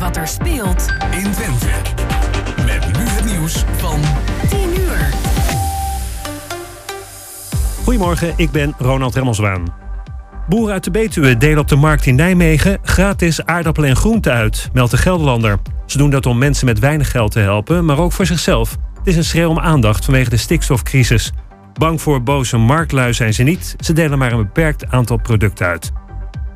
wat er speelt in Twente. Met nu het nieuws van 10 uur. Goedemorgen, ik ben Ronald Remmelswaan. Boeren uit de Betuwe delen op de markt in Nijmegen gratis aardappelen en groenten uit, meldt de Gelderlander. Ze doen dat om mensen met weinig geld te helpen, maar ook voor zichzelf. Het is een schreeuw om aandacht vanwege de stikstofcrisis. Bang voor boze marktlui zijn ze niet, ze delen maar een beperkt aantal producten uit.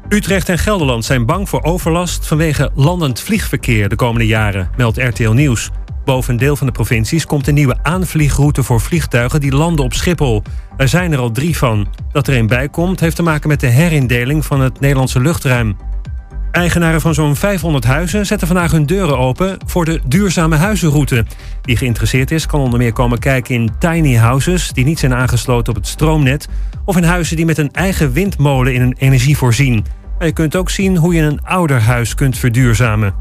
Utrecht en Gelderland zijn bang voor overlast vanwege landend vliegverkeer de komende jaren, meldt RTL Nieuws. Boven een deel van de provincies komt een nieuwe aanvliegroute voor vliegtuigen die landen op Schiphol. Er zijn er al drie van. Dat er een bij komt heeft te maken met de herindeling van het Nederlandse luchtruim. Eigenaren van zo'n 500 huizen zetten vandaag hun deuren open voor de duurzame huizenroute. Wie geïnteresseerd is, kan onder meer komen kijken in tiny houses die niet zijn aangesloten op het stroomnet, of in huizen die met een eigen windmolen in een energie voorzien. Maar je kunt ook zien hoe je een ouder huis kunt verduurzamen.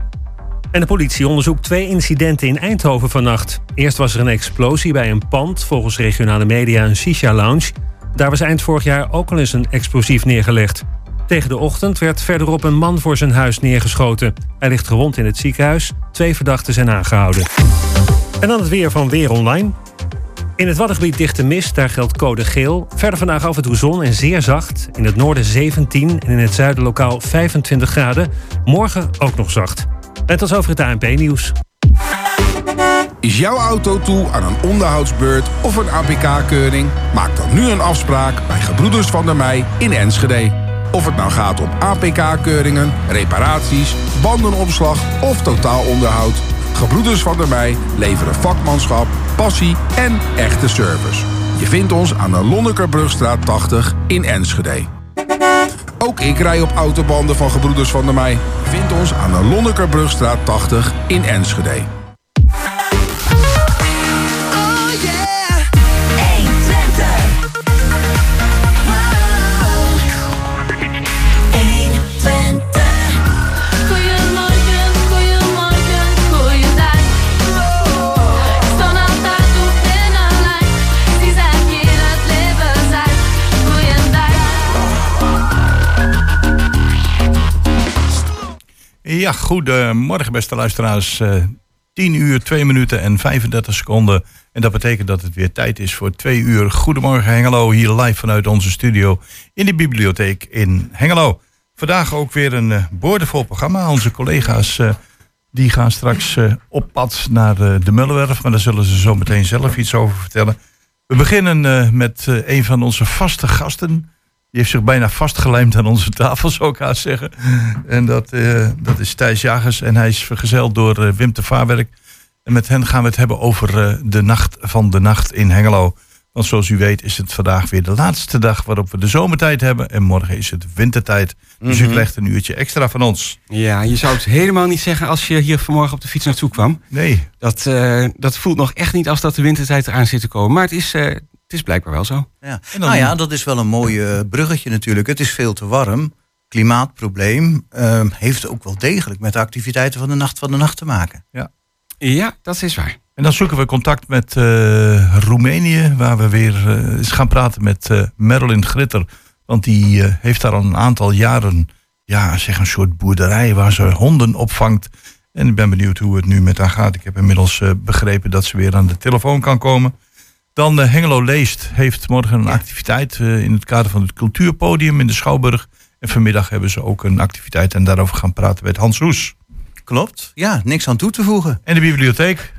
En de politie onderzoekt twee incidenten in Eindhoven vannacht. Eerst was er een explosie bij een pand, volgens regionale media een shisha-lounge. Daar was eind vorig jaar ook al eens een explosief neergelegd. Tegen de ochtend werd verderop een man voor zijn huis neergeschoten. Hij ligt gewond in het ziekenhuis. Twee verdachten zijn aangehouden. En dan het weer van Weer Online. In het Waddengebied dichte mist, daar geldt code geel. Verder vandaag af en toe zon en zeer zacht. In het noorden 17 en in het zuiden lokaal 25 graden. Morgen ook nog zacht. En tot over het ANP-nieuws. Is jouw auto toe aan een onderhoudsbeurt of een APK-keuring? Maak dan nu een afspraak bij Gebroeders van der Mei in Enschede. Of het nou gaat om APK-keuringen, reparaties, bandenopslag of totaalonderhoud. Gebroeders van der Mei leveren vakmanschap, passie en echte service. Je vindt ons aan de Lonnekerbrugstraat 80 in Enschede. Ook ik rij op autobanden van Gebroeders van der Mei. Vind ons aan de Lonnekerbrugstraat 80 in Enschede. Ja, goedemorgen beste luisteraars. Eh 10 uur, 2 minuten en 35 seconden. En dat betekent dat het weer tijd is voor 2 uur. Goedemorgen Hengelo, hier live vanuit onze studio in de bibliotheek in Hengelo. Vandaag ook weer een eh, boordevol programma. Onze collega's eh, die gaan straks eh, op pad naar eh, de Mullenwerf. Maar daar zullen ze zo meteen zelf iets over vertellen. We beginnen eh, met eh, een van onze vaste gasten. Die heeft zich bijna vastgelijmd aan onze tafel, zou ik haast zeggen. En dat, eh, dat is Thijs Jagers. En hij is vergezeld door eh, Wim de Vaarwerk. En met hen gaan we het hebben over eh, de nacht van de nacht in Hengelo. Want zoals u weet is het vandaag weer de laatste dag waarop we de zomertijd hebben. En morgen is het wintertijd. Dus u krijgt een uurtje extra van ons. Ja, je zou het helemaal niet zeggen als je hier vanmorgen op de fiets naartoe kwam. Nee, Dat, dat voelt nog echt niet als dat de wintertijd eraan zit te komen. Maar het is, het is blijkbaar wel zo. Ja. Dan- Nou ja, dat is wel een mooi eh, bruggetje natuurlijk. Het is veel te warm. Klimaatprobleem ehm, heeft ook wel degelijk met de activiteiten van de Nacht van de Nacht te maken. Ja, dat is waar. En dan zoeken we contact met eh, Roemenië, waar we weer eh, eens gaan praten met eh Marilyn Gritter. Want die eh, heeft daar al een aantal jaren ja, zeg een soort boerderij waar ze honden opvangt. En ik ben benieuwd hoe het nu met haar gaat. Ik heb inmiddels eh, begrepen dat ze weer aan de telefoon kan komen. Dan eh, Hengelo Leest heeft morgen een activiteit eh, in het kader van het cultuurpodium in de Schouwburg. En vanmiddag hebben ze ook een activiteit en daarover gaan praten met Hans Roes. Klopt, ja, niks aan toe te voegen. En de bibliotheek.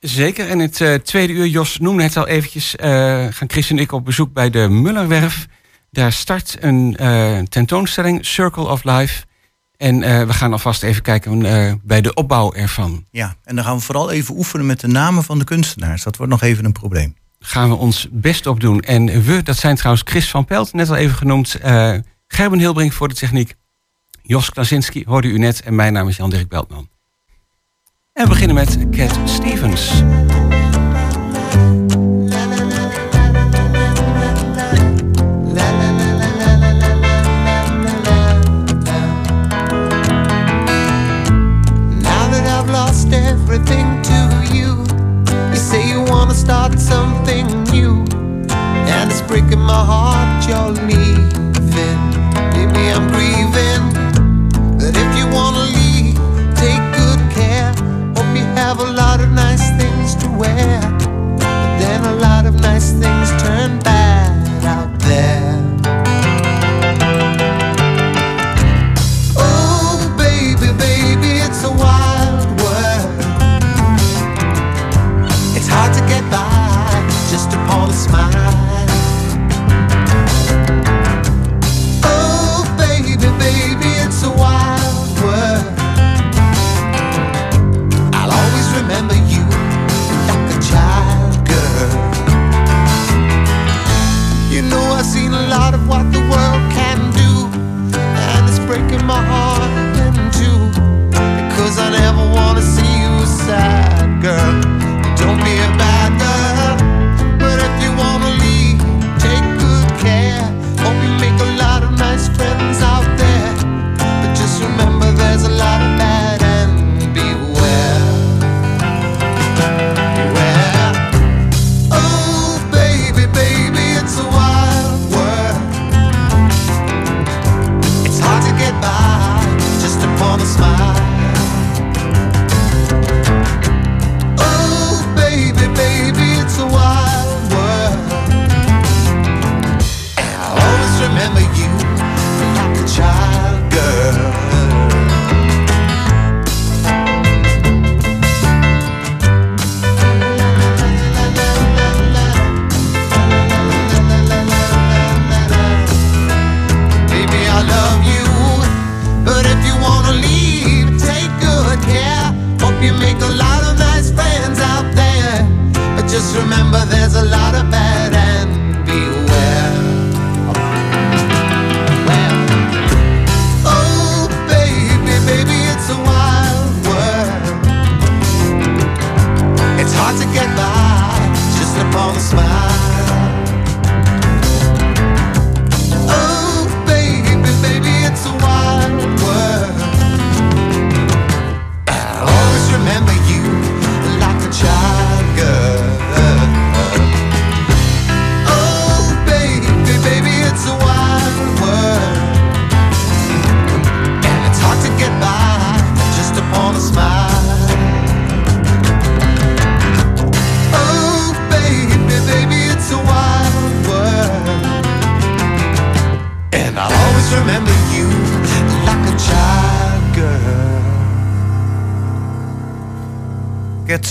Zeker. En het eh, tweede uur, Jos noemde het al eventjes, eh, gaan Chris en ik op bezoek bij de Mullerwerf. Daar start een eh, tentoonstelling, Circle of Life. En eh, we gaan alvast even kijken eh, bij de opbouw ervan. Ja, en dan gaan we vooral even oefenen met de namen van de kunstenaars. Dat wordt nog even een probleem. Gaan we ons best op doen. En we, dat zijn trouwens Chris van Pelt, net al even genoemd. eh, Gerben Hilbrink voor de techniek. Jos Klasinski hoorde u net. En mijn naam is Jan-Dirk Beltman. En we beginnen met Cat Stevens. Everything to you, you say you start breaking my heart you're leaving. Maybe I'm grieving, a lot of what the world can do, and it's breaking my heart in two. Because I never wanna see you sad, girl.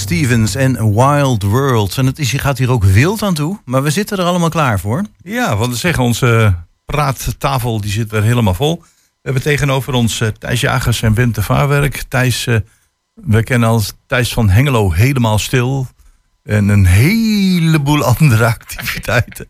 Stevens en Wild Worlds. En het is, je gaat hier ook wild aan toe, maar we zitten er allemaal klaar voor. Ja, want we zeggen onze praattafel die zit er helemaal vol. We hebben tegenover ons eh, Thijs Jagers en Wim de Vaarwerk. Thijs, eh, we kennen als Thijs van Hengelo helemaal stil. En een heleboel andere activiteiten.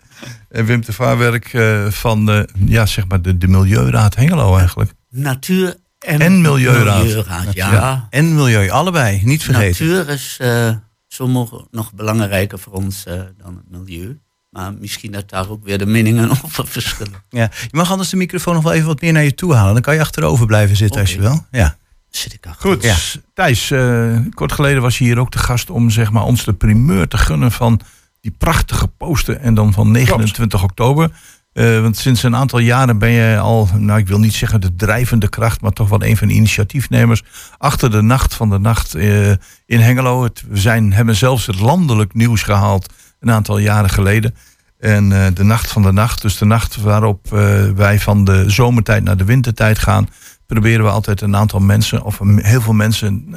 En Wim de Vaarwerk eh, van ja, zeg maar de, de Milieuraad Hengelo eigenlijk. Natuur en, En Milieuraad. Milieuraad, ja. En milieu, allebei, niet vergeten. Natuur is eh sommige nog belangrijker voor ons eh, dan het milieu. Maar misschien dat daar ook weer de meningen over verschillen. Ja. Je mag anders de microfoon nog wel even wat meer naar je toe halen. Dan kan je achterover blijven zitten als je wil. Ja. Zit ik achter. Goed, Ja. Thijs, eh, kort geleden was je hier ook de gast om zeg maar, ons de primeur te gunnen van die prachtige poster. En dan van 29 oktober. Eh, want sinds een aantal jaren ben je al, nou ik wil niet zeggen de drijvende kracht, maar toch wel een van de initiatiefnemers. Achter de Nacht van de Nacht eh, in Hengelo. Het, we zijn, hebben zelfs het landelijk nieuws gehaald een aantal jaren geleden. En eh, de Nacht van de Nacht, dus de nacht waarop wij van de zomertijd naar de wintertijd gaan, proberen we altijd een aantal mensen, of heel veel mensen,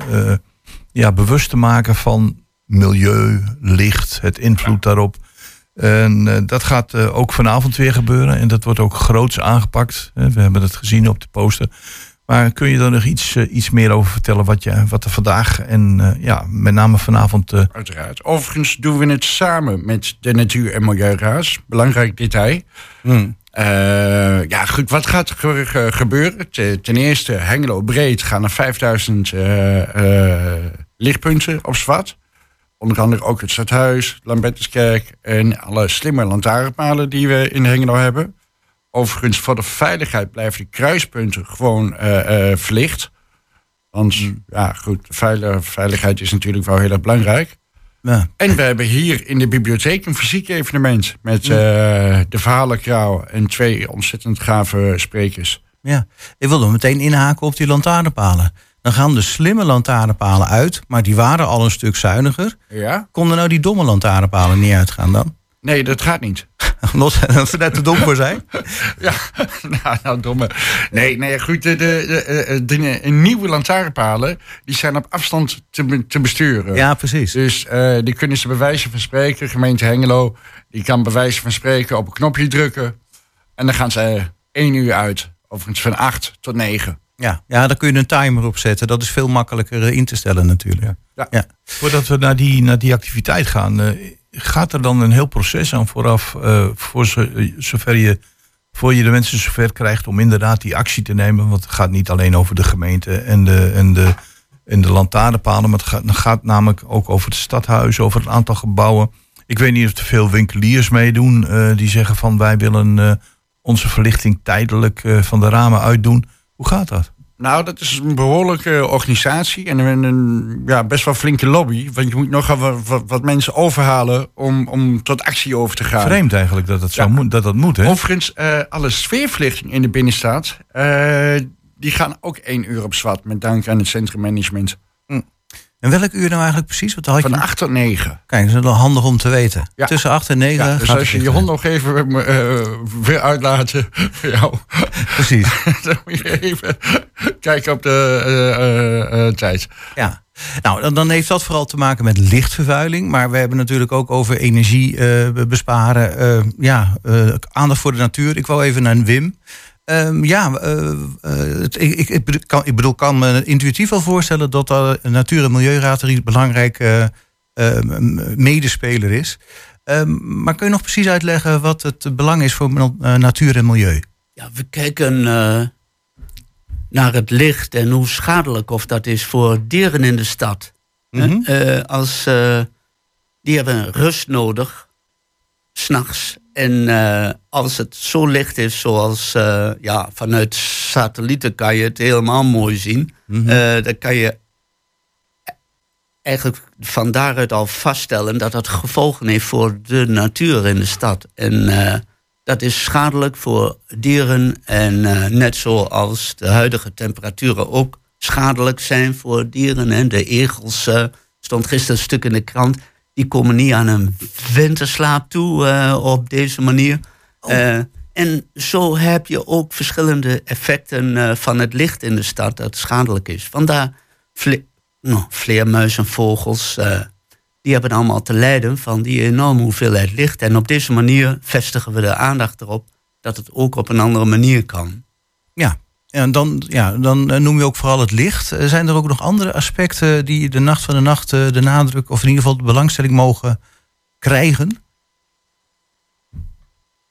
ja, bewust te maken van milieu, licht, het invloed daarop. En eh, dat gaat eh, ook vanavond weer gebeuren. En dat wordt ook groots aangepakt. Eh, we hebben het gezien op de poster. Maar kun je er nog iets, iets meer over vertellen wat, je, wat er vandaag en eh, ja, met name vanavond. eh, Uiteraard. Overigens doen we het samen met de Natuur- en Milieuraad. Belangrijk detail. Hmm. Eh, ja, goed, wat gaat er ge- ge- gebeuren? Te- Ten eerste, Hengelo breed gaan er 5000 eh, eh, lichtpunten op zwart. Onder andere ook het stadhuis, Lambertuskerk en alle slimme lantaarnpalen die we in Hengelo hebben. Overigens, voor de veiligheid blijven de kruispunten gewoon eh, eh, verlicht. Want ja, goed, veiligheid is natuurlijk wel heel erg belangrijk. Ja. En we hebben hier in de bibliotheek een fysiek evenement met eh, de verhalenkraal en twee ontzettend gave sprekers. Ja, ik wilde meteen inhaken op die lantaarnpalen. Dan gaan de slimme lantaarnpalen uit, maar die waren al een stuk zuiniger. Ja? Konden nou die domme lantaarnpalen niet uitgaan dan? Nee, dat gaat niet. Omdat dat ze net te dom voor zijn? Ja, nou, nou domme. Nee, nee, goed. De, de, de, eh, de nieuwe lantaarnpalen die zijn op afstand te, te besturen. Ja, precies. Dus eh, die kunnen ze bij wijze van spreken, gemeente Hengelo, die kan bij wijze van spreken op een knopje drukken. En dan gaan ze één uur uit. Overigens van acht tot negen. Ja, ja, daar kun je een timer op zetten. Dat is veel makkelijker eh, in te stellen natuurlijk. Ja. Ja. Voordat we naar die, naar die activiteit gaan, eh, gaat er dan een heel proces aan vooraf, eh, voor zo, zover je, voor je de mensen zover krijgt om inderdaad die actie te nemen? Want het gaat niet alleen over de gemeente en de, en de, en de lantaarnpalen, maar het gaat, het gaat namelijk ook over het stadhuis, over een aantal gebouwen. Ik weet niet of er veel winkeliers meedoen die zeggen van wij willen onze verlichting tijdelijk van de ramen uitdoen. Hoe gaat dat? Nou, dat is een behoorlijke organisatie en een, een ja, best wel flinke lobby. Want je moet nogal wat, wat, mensen overhalen om, om tot actie over te gaan. Vreemd eigenlijk dat dat, zo moet, dat, dat moet, hè? Overigens, eh, alle sfeerverlichting in de binnenstad, eh, die gaan ook één uur op zwart met dank aan het centrummanagement. En welk uur nou eigenlijk precies? Wat had je? Van 8 tot 9. Kijk, dat is wel handig om te weten. Ja. Tussen 8 en 9 Ja, dus gaat als je je hond nog even eh, weer uitlaten voor jou. Precies. dan moet je even kijken op de eh, eh, tijd. Ja, nou dan, dan heeft dat vooral te maken met lichtvervuiling. Maar we hebben natuurlijk ook over energie besparen. ja, aandacht voor de natuur. Ik wou even naar Wim. Ehm, ja, eh, eh, het, ik, ik, ik bedoel- kan, ik bedoel, kan me intuïtief wel voorstellen dat de Natuur- en Milieuraad er iets belangrijk eh, medespeler is. Ehm, maar kun je nog precies uitleggen wat het belang is voor natuur en milieu? Ja, we kijken naar het licht en hoe schadelijk of dat is voor dieren in de stad. Mhm. Als, die hebben rust nodig, s'nachts. En eh, als het zo licht is zoals eh, ja, vanuit satellieten kan je het helemaal mooi zien. Mhm. Eh, dan kan je eigenlijk van daaruit al vaststellen dat dat gevolgen heeft voor de natuur in de stad. En dat is schadelijk voor dieren en net zoals de huidige temperaturen ook schadelijk zijn voor dieren. En de egels, stond gisteren een stuk in de krant, die komen niet aan een winterslaap toe eh, op deze manier. Eh, en zo heb je ook verschillende effecten eh, van het licht in de stad dat schadelijk is. Vandaar vle nou, vleermuizen, vogels, die hebben allemaal te lijden van die enorme hoeveelheid licht. En op deze manier vestigen we de aandacht erop dat het ook op een andere manier kan. Ja, en dan, ja, dan eh, noem je ook vooral het licht. Eh, Zijn er ook nog andere aspecten die de nacht van de nacht eh, de nadruk, of in ieder geval de belangstelling mogen krijgen?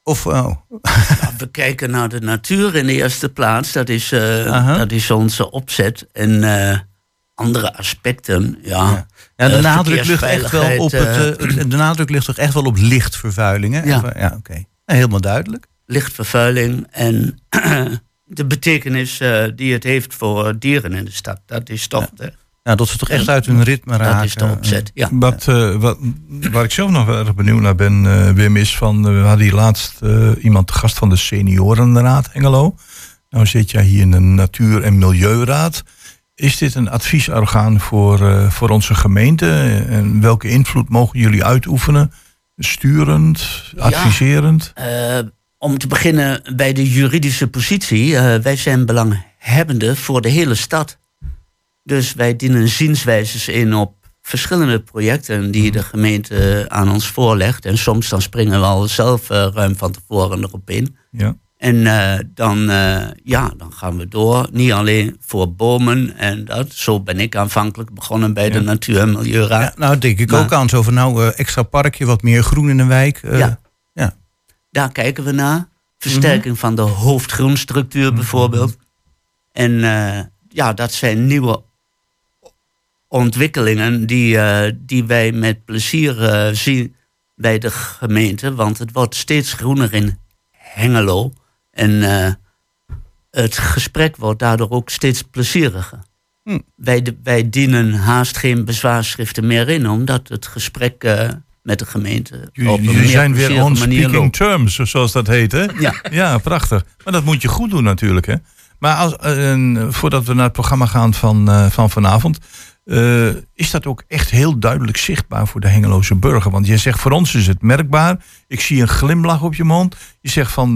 Of, oh, Ja, we kijken naar de natuur in de eerste plaats. Dat is, dat is onze opzet. En andere aspecten, ja. ja, de nadruk ligt echt wel op het, de nadruk ligt toch echt wel op lichtvervuiling, hè? Ja. Ja oké. Ja, helemaal duidelijk. lichtvervuiling en de betekenis eh, die het heeft voor dieren in de stad. Dat is toch de, Ja, dat ze toch echt uit hun ritme raken. dat is de opzet. Ja. Wat, eh, wat, waar ik zelf nog erg benieuwd naar ben, eh, Wim, is van... eh, we hadden hier laatst eh, iemand te gast van de Seniorenraad Hengelo. Nou zit jij hier in de Natuur- en Milieuraad. Is dit een adviesorgaan voor, eh, voor onze gemeente? En welke invloed mogen jullie uitoefenen? Sturend, adviserend? Eh, om te beginnen bij de juridische positie. Eh, wij zijn belanghebbende voor de hele stad. Dus wij dienen zienswijzes in op verschillende projecten die de gemeente aan ons voorlegt. En soms dan springen we al zelf eh, ruim van tevoren erop in. Ja. En eh, dan, ja, dan gaan we door. Niet alleen voor bomen en dat. Zo ben ik aanvankelijk begonnen bij de Natuur- en Milieuraad. Ja, nou, denk ik Maar- ook aan. Zo van nou, extra parkje, wat meer groen in een wijk. ja. Daar kijken we naar. Versterking van de hoofdgroenstructuur bijvoorbeeld. En eh, ja, dat zijn nieuwe ontwikkelingen die, eh, die wij met plezier eh, zien bij de gemeente. Want het wordt steeds groener in Hengelo. En het gesprek wordt daardoor ook steeds plezieriger. Hm. Wij, de- wij dienen haast geen bezwaarschriften meer in, omdat het gesprek met de gemeente op Jullie, zijn weer on speaking loopt. terms, zoals dat heet, hè? Ja. Ja, prachtig. Maar dat moet je goed doen natuurlijk, hè? Maar als, en voordat we naar het programma gaan van, eh, van vanavond... is dat ook echt heel duidelijk zichtbaar voor de Hengeloze burger? Want je zegt, voor ons is het merkbaar. Ik zie een glimlach op je mond. Je zegt van,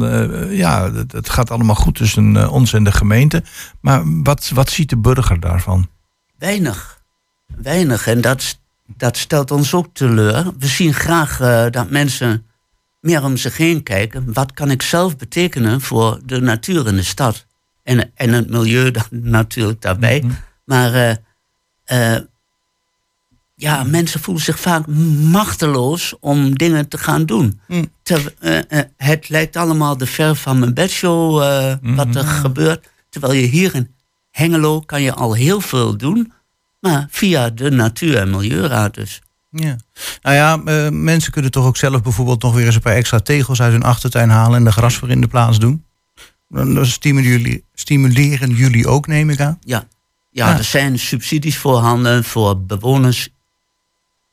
ja, het, gaat allemaal goed tussen ons en de gemeente. Maar wat, wat ziet de burger daarvan? Weinig. Weinig. En dat, dat stelt ons ook teleur. We zien graag eh, dat mensen meer om zich heen kijken. Wat kan ik zelf betekenen voor de natuur in de stad? En, en het milieu dan natuurlijk daarbij. Maar eh, eh, ja, mensen voelen zich vaak machteloos om dingen te gaan doen. Mm. Ter- eh, het lijkt allemaal de ver van mijn bedshow wat er gebeurt. Terwijl je hier in Hengelo kan je al heel veel doen. Maar via de Natuur- en Milieuraad dus. Ja. Nou ja, eh, mensen kunnen toch ook zelf bijvoorbeeld nog weer eens een paar extra tegels uit hun achtertuin halen en de gras voor in de plaats doen. Dan dan stimuleren jullie, stimuleren jullie ook, neem ik aan. Ja. Ja, Ja. er zijn subsidies voorhanden voor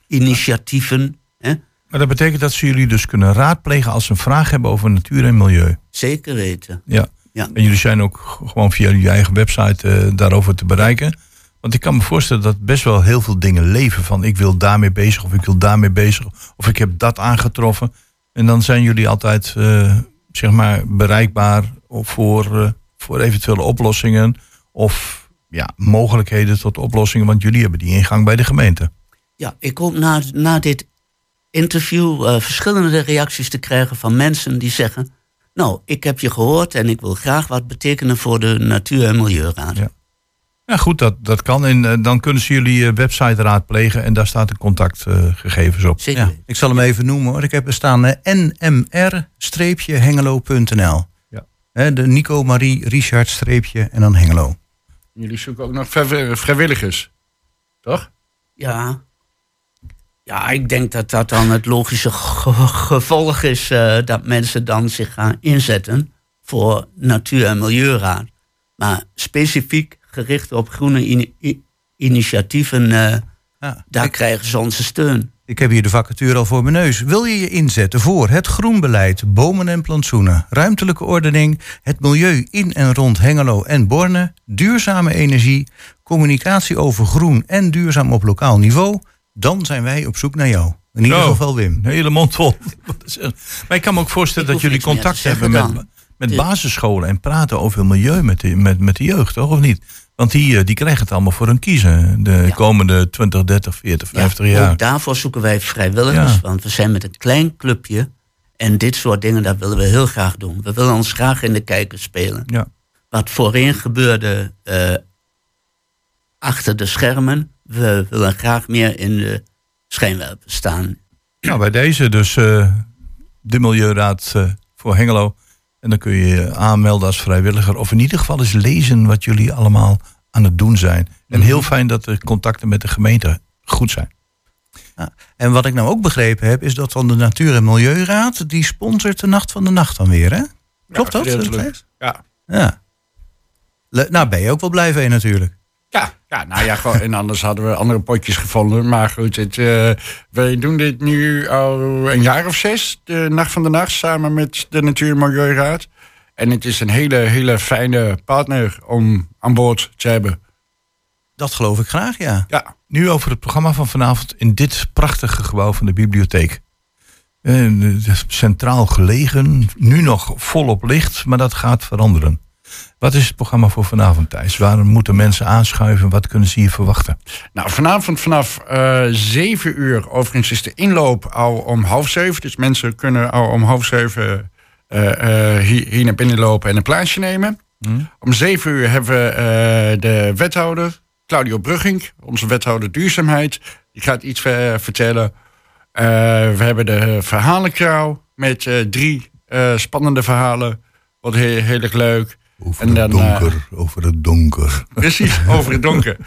bewonersinitiatieven. Hè? Maar dat betekent dat ze jullie dus kunnen raadplegen... als ze een vraag hebben over natuur en milieu. Zeker weten. Ja. Ja. En jullie zijn ook gewoon via je eigen website eh, daarover te bereiken. Want ik kan me voorstellen dat best wel heel veel dingen leven. Van ik wil daarmee bezig of ik wil daarmee bezig. Of ik heb dat aangetroffen. En dan zijn jullie altijd eh, zeg maar bereikbaar voor, eh, voor eventuele oplossingen. Of ja, mogelijkheden tot oplossingen. Want jullie hebben die ingang bij de gemeente. Ja, ik hoop na, na dit interview eh, verschillende reacties te krijgen van mensen die zeggen: nou, ik heb je gehoord en ik wil graag wat betekenen voor de Natuur- en Milieuraad. Ja. Ja, goed, dat, dat kan. En eh, dan kunnen ze jullie eh, website raadplegen en daar staat de contactgegevens op. Zeker. Ja, ik zal hem even noemen hoor. Ik heb er staan eh, nmr-hengelo.nl. Ja. Hè, de Nico Marie Richard streepje en dan Hengelo. Jullie zoeken ook nog vrijw- vrijwilligers. Toch? Ja. Ja, ik denk dat dat dan het logische ge- gevolg is eh, dat mensen dan zich gaan inzetten voor Natuur- en Milieuraad. Maar specifiek gericht op groene initiatieven, eh, Ja, daar ik, krijgen ze onze steun. ik heb hier de vacature al voor mijn neus. Wil je je inzetten voor het groenbeleid, bomen en plantsoenen, ruimtelijke ordening, het milieu in en rond Hengelo en Borne, duurzame energie, communicatie over groen en duurzaam op lokaal niveau? Dan zijn wij op zoek naar jou. In ieder geval Wim. Een hele mond vol. maar ik kan me ook voorstellen Ik dat jullie contact hebben met, met basisscholen en praten over het milieu met de, met, met de jeugd, toch? Of niet? Want die, eh, die krijgen het allemaal voor hun kiezen de Ja. komende 20, 30, 40, 50 Ja, jaar. Ook daarvoor zoeken wij vrijwilligers, Ja. want we zijn met een klein clubje. En dit soort dingen, dat willen we heel graag doen. We willen ons graag in de kijker spelen. Ja. Wat voorheen gebeurde eh, achter de schermen, we willen graag meer in de schijnwerper staan. Nou, bij deze dus eh, de Milieuraad eh, voor Hengelo. En dan kun je je aanmelden als vrijwilliger. Of in ieder geval eens lezen wat jullie allemaal aan het doen zijn. En heel fijn dat de contacten met de gemeente goed zijn. En wat ik nou ook begrepen heb, is dat dan de Natuur- en Milieuraad, die sponsort de Nacht van de Nacht dan weer, hè? Klopt dat? Ja. Ja. Le- Nou, ben je ook wel blij mee natuurlijk. Ja, ja, nou ja, gewoon, en anders hadden we andere potjes gevonden. Maar goed, het, eh, wij doen dit nu al een jaar of zes, de Nacht van de Nacht, samen met de Natuur- en Milieuraad. En het is een hele, hele fijne partner om aan boord te hebben. Dat geloof ik graag, ja. Ja, Nu over het programma van vanavond in dit prachtige gebouw van de bibliotheek. Eh, centraal gelegen, nu nog volop licht, maar dat gaat veranderen. Wat is het programma voor vanavond, Thijs? Waar moeten mensen aanschuiven? Wat kunnen ze hier verwachten? nou vanavond vanaf eh zeven uur, overigens is de inloop al om half zeven. Dus mensen kunnen al om half zeven eh, eh, hier, hier naar binnen lopen en een plaatsje nemen. Om zeven uur hebben we de wethouder, Claudio Brugging, onze wethouder duurzaamheid. Die gaat iets vertellen. We hebben de verhalenkraal met drie spannende verhalen. Wordt heel, heel erg leuk. Over En het dan, donker, over het donker. Precies, over het donker.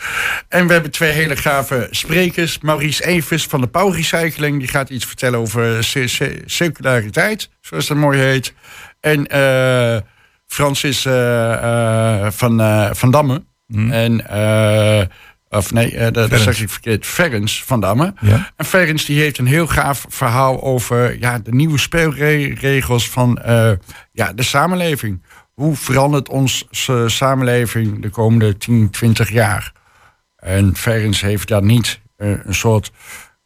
En we hebben twee hele gave sprekers. Maurice Evers van de Power Recycling. Die gaat iets vertellen over ci- ci- circulariteit, zoals dat mooi heet. En eh, Francis eh, eh, van, eh, van Damme. En, eh, of nee, dat, dat Ferens. zeg ik verkeerd. Ferens van Damme. Ja. En Ferens die heeft een heel gaaf verhaal over ja, de nieuwe speelregels van eh, ja, de samenleving. Hoe verandert onze samenleving de komende 10, 20 jaar? En Ferens heeft daar niet eh, een soort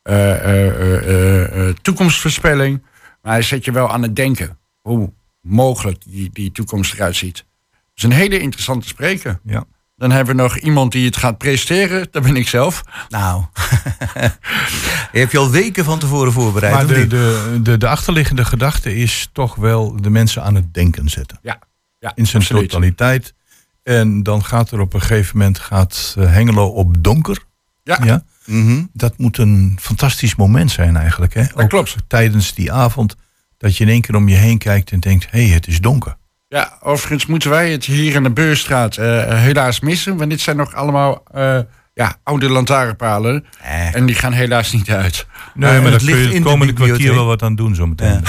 eh, eh, eh, eh, eh, toekomstvoorspelling, maar hij zet je wel aan het denken hoe mogelijk die, die toekomst eruit ziet. Het is een hele interessante spreker. Ja. Dan hebben we nog iemand die het gaat presenteren, dat ben ik zelf. Nou, je hebt je al weken van tevoren voorbereid. Maar de, de, de, de achterliggende gedachte is toch wel de mensen aan het denken zetten. Ja, ja In zijn absoluut. totaliteit. En dan gaat er op een gegeven moment gaat eh, Hengelo op donker. Ja, Ja? Mhm. Dat moet een fantastisch moment zijn eigenlijk. Hè? Ook klopt. tijdens die avond dat je in één keer om je heen kijkt en denkt... hé, hey, het is donker. Ja, overigens moeten wij het hier in de Beurstraat eh, helaas missen. Want dit zijn nog allemaal eh, ja, oude lantaarnpalen. Eh. En die gaan helaas niet uit. Nee, het maar daar kun ligt je in het de komende kwartier wel wat aan doen zometeen.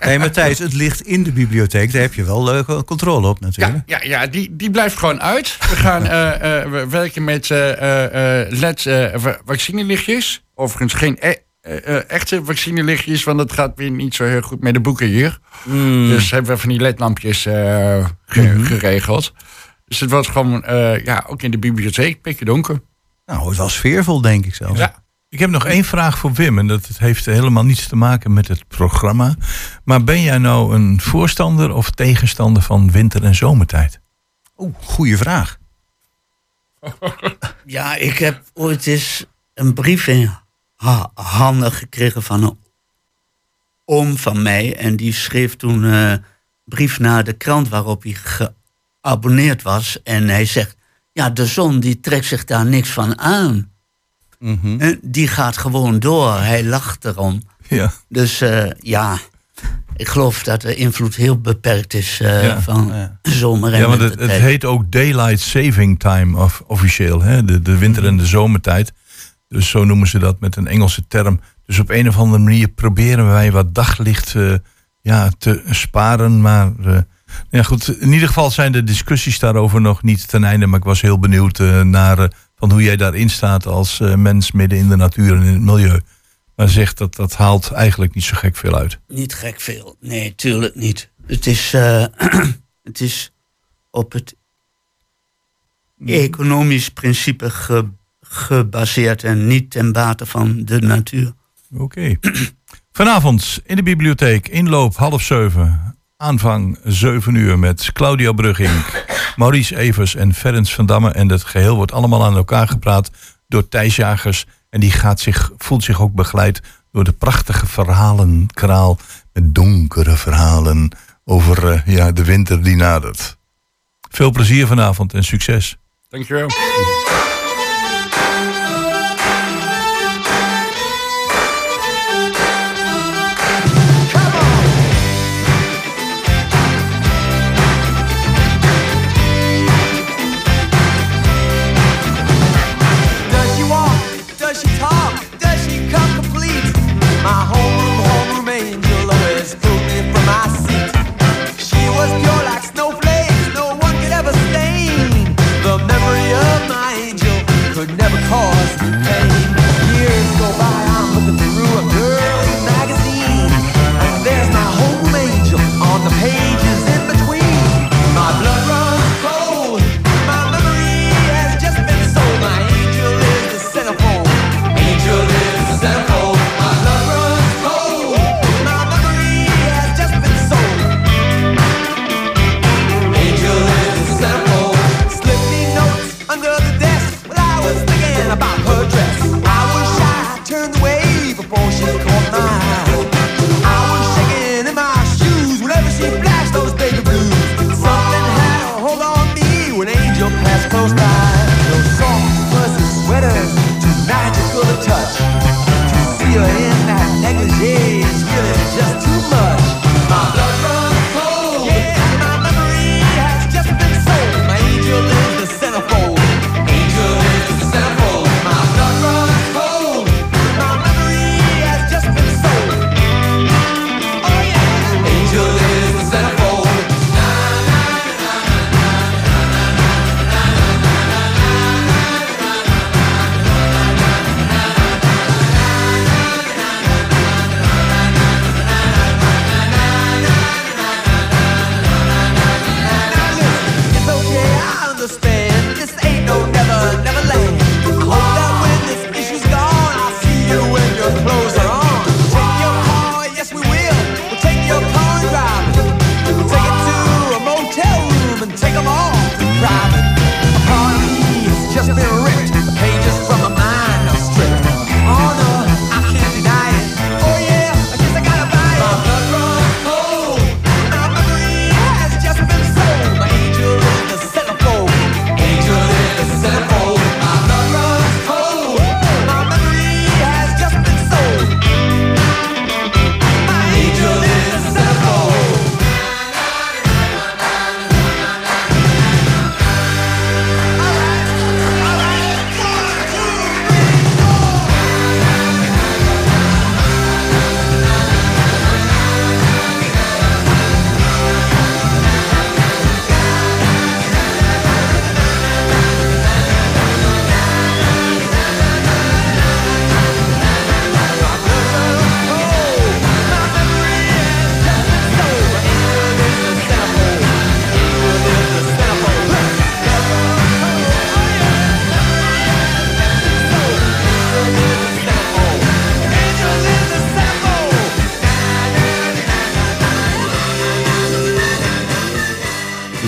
Nee, Matthijs, het ligt in de bibliotheek. Daar heb je wel leuke controle op natuurlijk. Ja, ja, ja die, die blijft gewoon uit. We gaan eh, eh, we werken met eh, eh, eh, LED eh, va- vaccinelichtjes. Overigens geen e- eh, eh, echte vaccinelichtjes, want dat gaat weer niet zo heel goed met de boeken hier. Dus hebben we van die ledlampjes eh, ge- geregeld. Dus het wordt gewoon, eh, ja, ook in de bibliotheek, pikken donker. Nou, het was sfeervol, denk ik zelfs. Ja. Ik heb nog één vraag voor Wim. En dat heeft helemaal niets te maken met het programma. Maar ben jij nou een voorstander of tegenstander van winter- en zomertijd? Oeh, goede vraag. Ja, ik heb ooit eens een brief in ha- handen gekregen van een oom van mij. En die schreef toen... eh, brief naar de krant waarop hij geabonneerd was. En hij zegt, ja, de zon die trekt zich daar niks van aan. En die gaat gewoon door. Hij lacht erom. Ja. Dus eh, ja, ik geloof dat de invloed heel beperkt is Ja. van zomer en Ja, want het, heet ook Daylight Saving Time of, officieel. Hè? De, de winter- en de zomertijd. Dus zo noemen ze dat met een Engelse term. Dus op een of andere manier proberen wij wat daglicht eh, ja, te sparen. Maar ja, goed, in ieder geval zijn de discussies daarover nog niet ten einde. Maar ik was heel benieuwd eh, naar eh, van hoe jij daarin staat als eh, mens midden in de natuur en in het milieu. Maar zegt dat dat haalt eigenlijk niet zo gek veel uit. Niet gek veel. Nee, tuurlijk niet. Het is, eh, het is op het economisch principe ge- gebaseerd en niet ten bate van de natuur. Oké. Vanavond in de bibliotheek, inloop half zeven. Aanvang zeven uur met Claudia Brugging, Maurice Evers en Ferenc van Damme. En het geheel wordt allemaal aan elkaar gepraat door Thijs Jagers. En die gaat zich, voelt zich ook begeleid door de prachtige verhalenkraal. Met donkere verhalen over eh, ja, de winter die nadert. Veel plezier vanavond en succes. Dankjewel.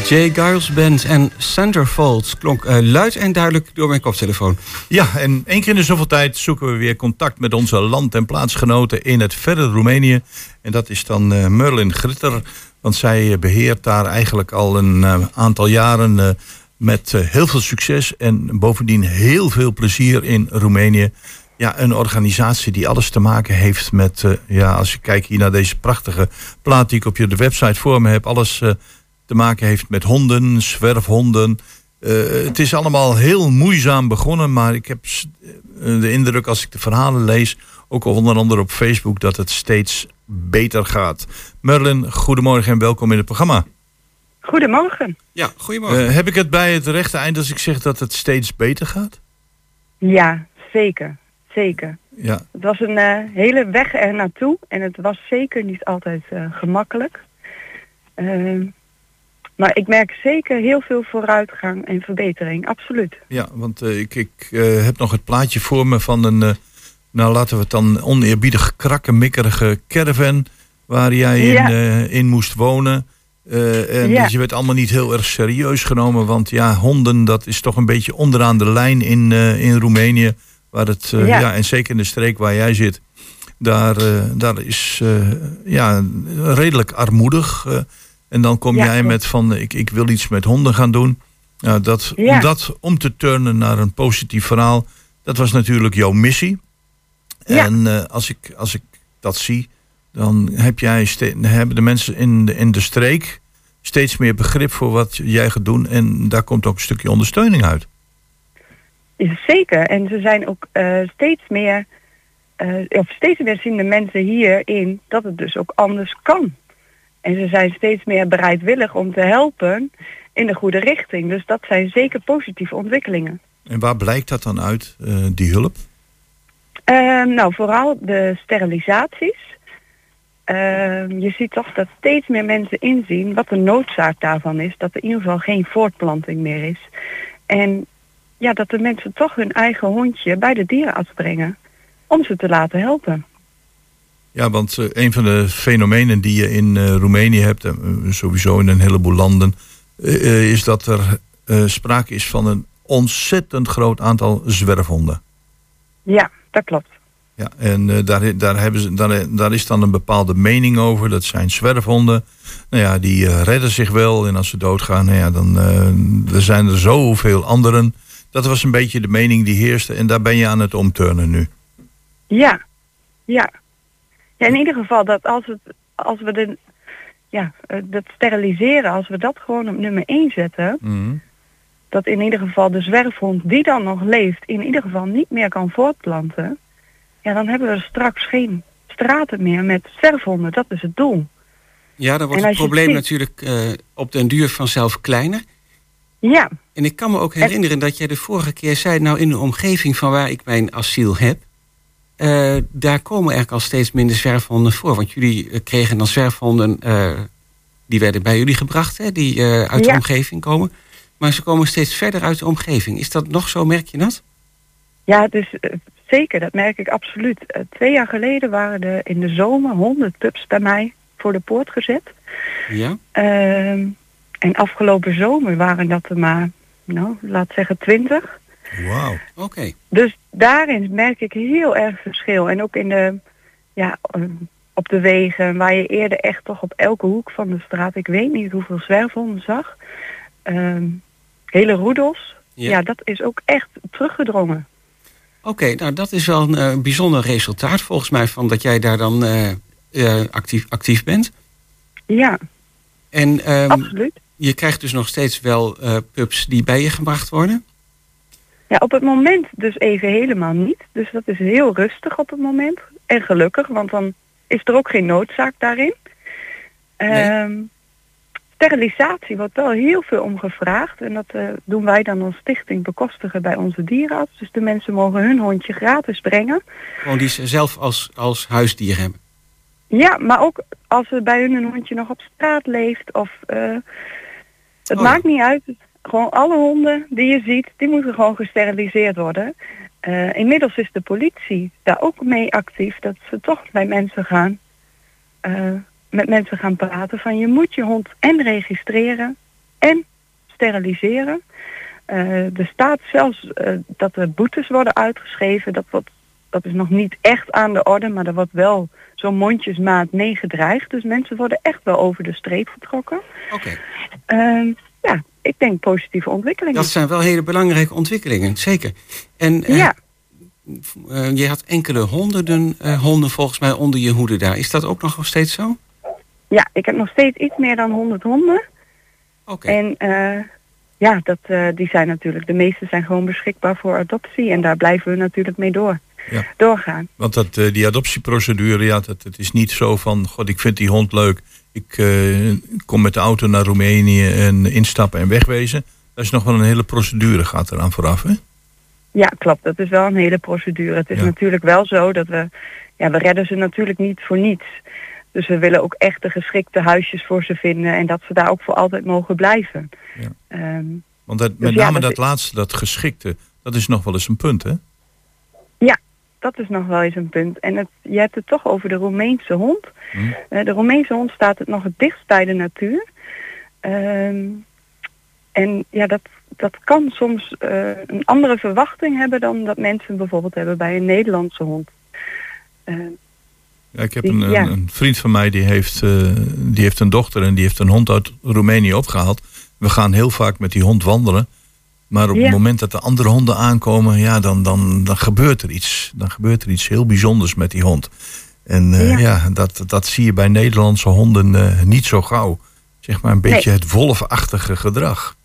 Jay Giles Band en Centerfolds klonk eh, luid en duidelijk door mijn koptelefoon. Ja, en één keer in de zoveel tijd zoeken we weer contact met onze land- en plaatsgenoten in het verre Roemenië. En dat is dan eh, Merlin Gritter Want zij eh, beheert daar eigenlijk al een aantal jaren met heel veel succes en bovendien heel veel plezier in Roemenië. Ja, een organisatie die alles te maken heeft met, ja, als je kijkt hier naar deze prachtige plaat die ik op je website voor me heb, alles te maken heeft met honden, zwerfhonden. Eh, het is allemaal heel moeizaam begonnen, maar ik heb eh, de indruk als ik de verhalen lees, ook onder andere op Facebook, dat het steeds beter gaat. Merlin, goedemorgen en welkom in het programma. Goedemorgen. Ja, goedemorgen. Eh, heb ik het bij het rechte eind als ik zeg dat het steeds beter gaat? Ja, zeker. Zeker. Ja, Het was een hele weg er naartoe en het was zeker niet altijd eh, gemakkelijk. Maar ik merk zeker heel veel vooruitgang en verbetering, absoluut. ja want eh, ik, ik eh, heb nog het plaatje voor me van een, eh, nou laten we het dan oneerbiedig krakkemikkerige caravan waar jij in, Ja. in moest wonen. En Ja. dus je werd allemaal niet heel erg serieus genomen, want ja, honden, dat is toch een beetje onderaan de lijn in, in Roemenië. Waar het, ja. Ja. en zeker in de streek waar jij zit, daar, daar is ja, redelijk armoedig. En dan kom Ja, jij met van, ik, ik wil iets met honden gaan doen. Nou, dat, Ja. Om dat om te turnen naar een positief verhaal, dat was natuurlijk jouw missie. Ja. En eh, als, ik, als ik dat zie, dan heb jij hebben de mensen in de, in de streek steeds meer begrip voor wat jij gaat doen. En daar komt ook een stukje ondersteuning uit. Is Zeker. En ze zijn ook eh, steeds meer, eh, of steeds meer zien de mensen hierin dat het dus ook anders kan. En ze zijn steeds meer bereidwillig om te helpen in de goede richting. Dus dat zijn zeker positieve ontwikkelingen. En waar blijkt dat dan uit, eh, die hulp? Ehm, nou, vooral de sterilisaties. Ehm, je ziet toch dat steeds meer mensen inzien wat de noodzaak daarvan is. Dat er in ieder geval geen voortplanting meer is. En ja, dat de mensen toch hun eigen hondje bij de dierenarts brengen. Om ze te laten helpen. Ja, want eh, een van de fenomenen die je in eh, Roemenië hebt, en eh, sowieso in een heleboel landen, is dat er sprake is van een ontzettend groot aantal zwerfhonden. Ja, dat klopt. Ja, en eh, daar, daar, hebben ze, daar, daar is dan een bepaalde mening over. Dat zijn zwerfhonden. Nou ja, die redden zich wel. En als ze doodgaan, nou ja, dan eh, er zijn er zoveel anderen. Dat was een beetje de mening die heerste. En daar ben je aan het omturnen nu. Ja, ja. Ja, in ieder geval dat als, het, als we de, ja, eh, dat steriliseren, als we dat gewoon op nummer 1 zetten, dat in ieder geval de zwerfhond die dan nog leeft, in ieder geval niet meer kan voortplanten, ja, dan hebben we straks geen straten meer met zwerfhonden. Dat is het doel. Ja, dan wordt het probleem ziet- natuurlijk eh, op den duur vanzelf kleiner. Ja, En ik kan me ook herinneren dat jij de vorige keer zei... nou, in de omgeving van waar ik mijn asiel heb... eh, daar komen eigenlijk al steeds minder zwerfhonden voor. Want jullie eh, kregen dan zwerfhonden... eh, die werden bij jullie gebracht, hè, die uit de omgeving komen. Maar ze komen steeds verder uit de omgeving. Is dat nog zo, merk je dat? ja dus zeker, dat merk ik absoluut. Twee jaar geleden waren er in de zomer honderd pups bij mij voor de poort gezet. Ja? Ehm, en afgelopen zomer waren dat er maar, nou, laat zeggen twintig. Wauw. Oké. Dus daarin merk ik heel erg verschil. En ook in de, ja, eh, op de wegen waar je eerder echt toch op elke hoek van de straat, ik weet niet hoeveel zwerfhonden zag. Ehm, hele roedels. Ja. Ja. dat is ook echt teruggedrongen. Oké, nou dat is wel een eh, bijzonder resultaat volgens mij... van dat jij daar dan eh, eh, actief, actief bent. Ja, En ehm, absoluut. je krijgt dus nog steeds wel eh, pups die bij je gebracht worden. Ja, op het moment dus even helemaal niet. Dus dat is heel rustig op het moment. En gelukkig, want dan is er ook geen noodzaak daarin. Ehm, sterilisatie wordt wel heel veel om gevraagd. En dat eh, doen wij dan als stichting bekostigen bij onze dierenarts. Dus de mensen mogen hun hondje gratis brengen. Gewoon die ze zelf als, als huisdier hebben. Ja, maar ook als er bij hun een hondje nog op straat leeft. Of, eh, het Oh maakt niet uit. Gewoon alle honden die je ziet, die moeten gewoon gesteriliseerd worden. Eh, inmiddels is de politie daar ook mee actief. Dat ze toch bij mensen gaan. eh, met mensen gaan praten van je moet je hond en registreren en steriliseren. Eh, er staat zelfs dat er boetes worden uitgeschreven. Dat, wordt, dat is nog niet echt aan de orde, maar er wordt wel zo'n mondjesmaat meegedreigd. Dus mensen worden echt wel over de streep getrokken. Oké. Ehm, ja, ik denk positieve ontwikkelingen. Dat zijn wel hele belangrijke ontwikkelingen, zeker. En eh, Ja. eh, je had enkele honderden eh, honden volgens mij onder je hoede daar. Is dat ook nog steeds zo? Ja, ik heb nog steeds iets meer dan 100 honden. Oké. En eh, ja, dat, eh, die zijn natuurlijk, de meeste zijn gewoon beschikbaar voor adoptie. En daar blijven we natuurlijk mee door. Ja. Doorgaan. Want dat, eh, die adoptieprocedure, ja, dat, het is niet zo van... God, ik vind die hond leuk. Ik eh, kom met de auto naar Roemenië en instappen en wegwezen. Dat is nog wel een hele procedure, gaat eraan vooraf, hè? Ja, klopt. Dat is wel een hele procedure. Het is Ja. natuurlijk wel zo dat we, ja, we redden ze natuurlijk niet voor niets. Dus we willen ook echt de geschikte huisjes voor ze vinden en dat ze daar ook voor altijd mogen blijven. Ja. Ehm, Want dat, Dus met ja, name dat dat laatste, dat geschikte, dat is nog wel eens een punt, hè? ja, dat is nog wel eens een punt. En het, je hebt het toch over de Roemeense hond. Hm. Eh, de Roemeense hond staat het nog het dichtst bij de natuur. Ehm, en ja, dat, dat kan soms eh, een andere verwachting hebben dan dat mensen bijvoorbeeld hebben bij een Nederlandse hond. Ehm, Ja, ik heb Die- een, ja. een vriend van mij die heeft, eh, die heeft een dochter en die heeft een hond uit Roemenië opgehaald. We gaan heel vaak met die hond wandelen. Maar op Ja. het moment dat de andere honden aankomen, ja, dan, dan, dan gebeurt er iets. Dan gebeurt er iets heel bijzonders met die hond. En eh, Ja. ja, dat, dat zie je bij Nederlandse honden eh, niet zo gauw. Zeg maar een beetje het wolfachtige gedrag.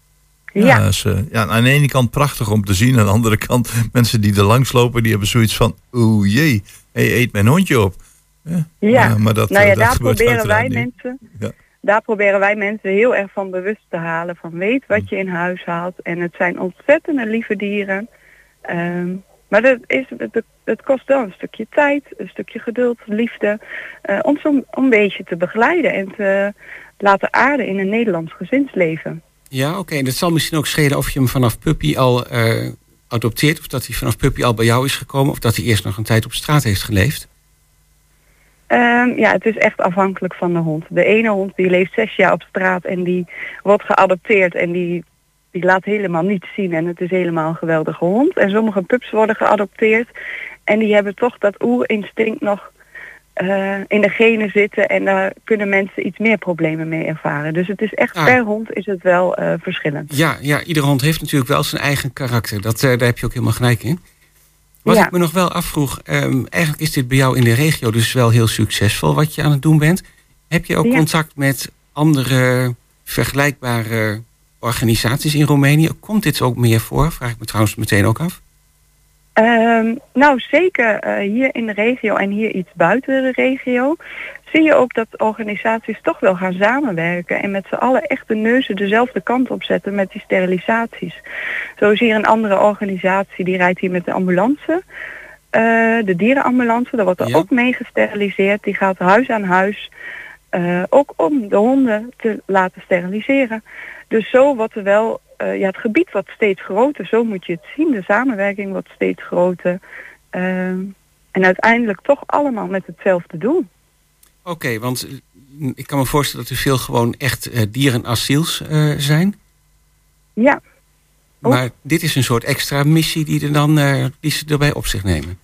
Ja. ze, ja, aan de ene kant prachtig om te zien. Aan de andere kant, mensen die er langs lopen, die hebben zoiets van... Oeh jee, hey, eet mijn hondje op. Ja, Ja, maar, dat, nou ja, eh, dat daar proberen wij niet. mensen, Ja. Daar proberen wij mensen heel erg van bewust te halen. Van weet wat je in huis haalt. En het zijn ontzettende lieve dieren. Ehm, maar dat is, het, het kost wel een stukje tijd, een stukje geduld, liefde. eh, om zo'n een beetje te begeleiden en te laten aarden in een Nederlands gezinsleven. Ja, oké. En dat zal misschien ook schelen of je hem vanaf puppy al eh, adopteert... of dat hij vanaf puppy al bij jou is gekomen... of dat hij eerst nog een tijd op straat heeft geleefd. Ehm, ja, het is echt afhankelijk van de hond. De ene hond die leeft zes jaar op straat en die wordt geadopteerd en die, die laat helemaal niets zien en het is helemaal een geweldige hond. En sommige pups worden geadopteerd en die hebben toch dat oerinstinct nog eh, in de genen zitten en daar kunnen mensen iets meer problemen mee ervaren. Dus het is echt Ah. per hond is het wel eh, verschillend. Ja, ja, iedere hond heeft natuurlijk wel zijn eigen karakter. Dat, eh, daar heb je ook helemaal gelijk in. Wat Ja. ik me nog wel afvroeg... ehm, eigenlijk is dit bij jou in de regio dus wel heel succesvol... wat je aan het doen bent. Heb je ook Ja. contact met andere vergelijkbare organisaties in Roemenië? Komt dit ook meer voor? Vraag ik me trouwens meteen ook af. Ehm, nou, zeker eh, hier in de regio en hier iets buiten de regio zie je ook dat organisaties toch wel gaan samenwerken en met z'n allen echt de neuzen dezelfde kant op zetten met die sterilisaties. Zo is hier een andere organisatie die rijdt hier met de ambulance, eh, de dierenambulance, daar wordt er Ja. ook mee gesteriliseerd. Die gaat huis aan huis, eh, ook om de honden te laten steriliseren. Dus zo wordt er wel, eh, ja, het gebied wordt steeds groter, zo moet je het zien. De samenwerking wordt steeds groter. En uiteindelijk toch allemaal met hetzelfde doel. Oké, want eh, ik kan me voorstellen dat er veel gewoon echt eh, dierenasiels eh, zijn. Ja. Maar dit is een soort extra missie die, er dan, eh, die ze erbij op zich nemen.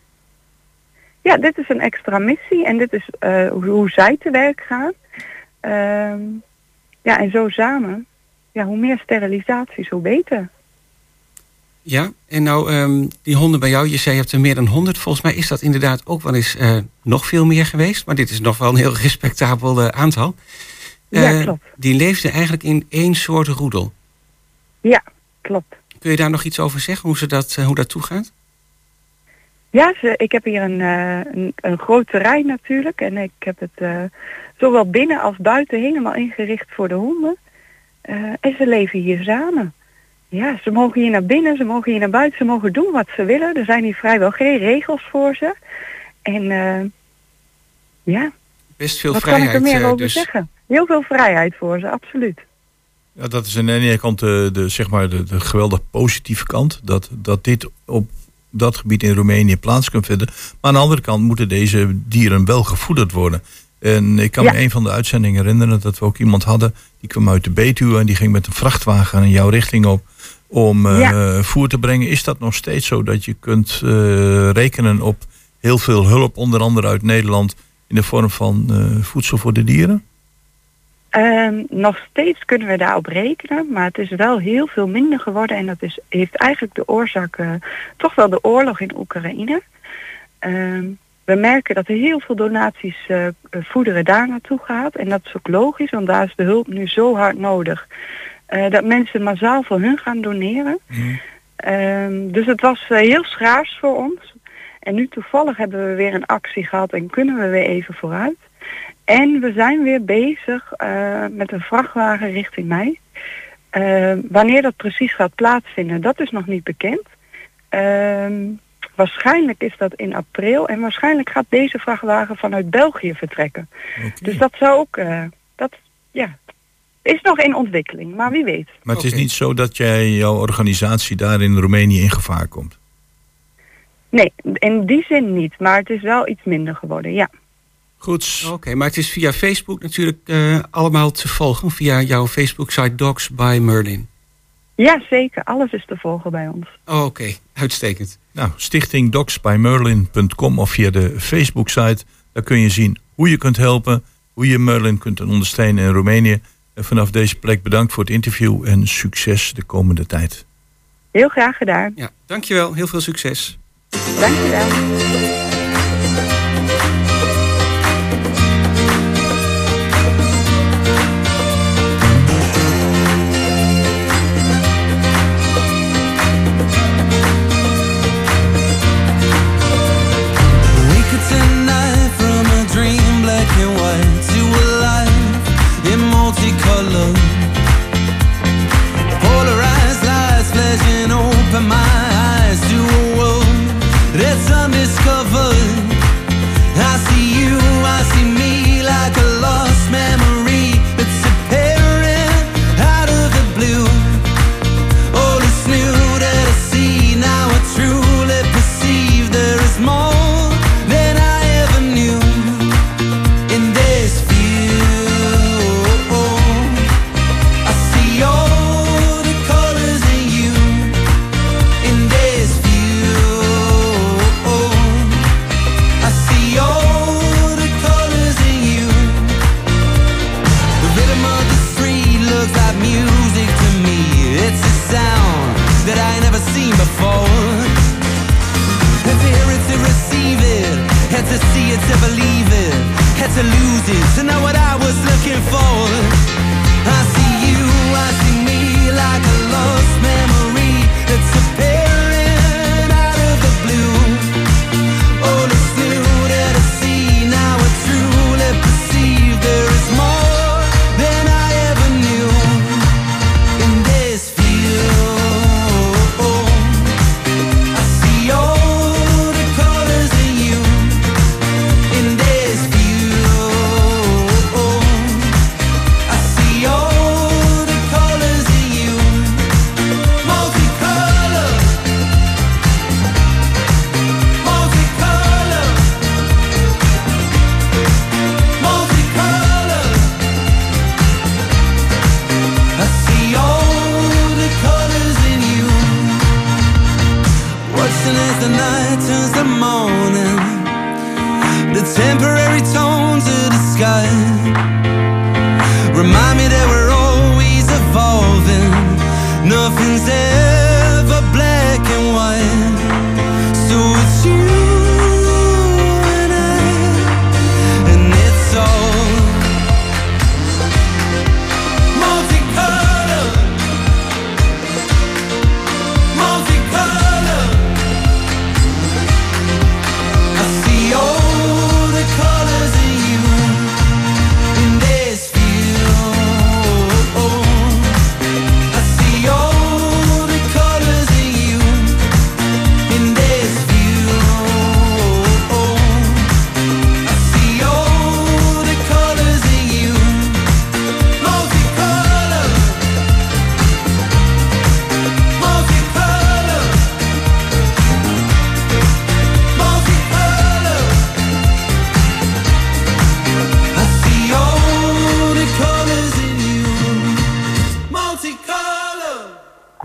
ja dit is een extra missie en dit is hoe, hoe zij te werk gaan. Ehm, ja, en zo samen. Ja, hoe meer sterilisaties, hoe beter. Ja, en nou ehm, die honden bij jou, je zei je hebt er meer dan 100. Volgens mij is dat inderdaad ook wel eens eh, nog veel meer geweest. Maar dit is nog wel een heel respectabel eh, aantal. Ja, Eh, klopt. Die leefden eigenlijk in één soort roedel. Ja, klopt. Kun je daar nog iets over zeggen, hoe, ze dat, hoe dat toegaat? Ja, ze, ik heb hier een, een, een groot terrein natuurlijk. En ik heb het zowel binnen als buiten helemaal ingericht voor de honden. En ze leven hier samen. Ja, ze mogen hier naar binnen, ze mogen hier naar buiten, ze mogen doen wat ze willen. Er zijn hier vrijwel geen regels voor ze. En eh, ja, Best veel wat kan ik er vrijheid. meer eh, over dus. zeggen? Heel veel vrijheid voor ze, absoluut. Ja, dat is aan de ene kant de, de, zeg maar de, de geweldig positieve kant. Dat, dat dit op dat gebied in Roemenië plaats kan vinden. Maar aan de andere kant moeten deze dieren wel gevoederd worden. En ik kan Ja. me een van de uitzendingen herinneren dat we ook iemand hadden. Die kwam uit de Betuwe en die ging met een vrachtwagen in jouw richting op. Om eh, Ja. voer te brengen. Is dat nog steeds zo dat je kunt eh, rekenen op heel veel hulp, onder andere uit Nederland. in de vorm van eh, voedsel voor de dieren? Ehm, nog steeds kunnen we daarop rekenen, maar het is wel heel veel minder geworden. En dat is, heeft eigenlijk de oorzaak toch wel de oorlog in Oekraïne. Ehm, we merken dat er heel veel donaties eh, voederen daar naartoe gaat. En dat is ook logisch, want daar is de hulp nu zo hard nodig. Eh, dat mensen massaal voor hun gaan doneren. Ehm, dus het was eh, heel schaars voor ons. En nu toevallig hebben we weer een actie gehad en kunnen we weer even vooruit. En we zijn weer bezig eh, met een vrachtwagen richting mij. Eh, wanneer dat precies gaat plaatsvinden, dat is nog niet bekend. Ehm, waarschijnlijk is dat in april en waarschijnlijk gaat deze vrachtwagen vanuit België vertrekken. Dus dat zou ook, dat ja, is nog in ontwikkeling, maar wie weet. Maar het is niet zo dat jij jouw organisatie daar in Roemenië in gevaar komt. Nee, in die zin niet, maar het is wel iets minder geworden, ja. Goed. Oké, maar het is via Facebook natuurlijk eh, allemaal te volgen. Via jouw Facebook-site Dogs by Merlin. Ja, zeker. Alles is te volgen bij ons. Oh, Oké, uitstekend. Nou, stichting docsbymerlin.com of via de Facebook-site. Daar kun je zien hoe je kunt helpen, hoe je Merlin kunt ondersteunen in Roemenië. En vanaf deze plek bedankt voor het interview en succes de komende tijd. Heel graag gedaan. Ja, dankjewel. Heel veel succes. Dankjewel.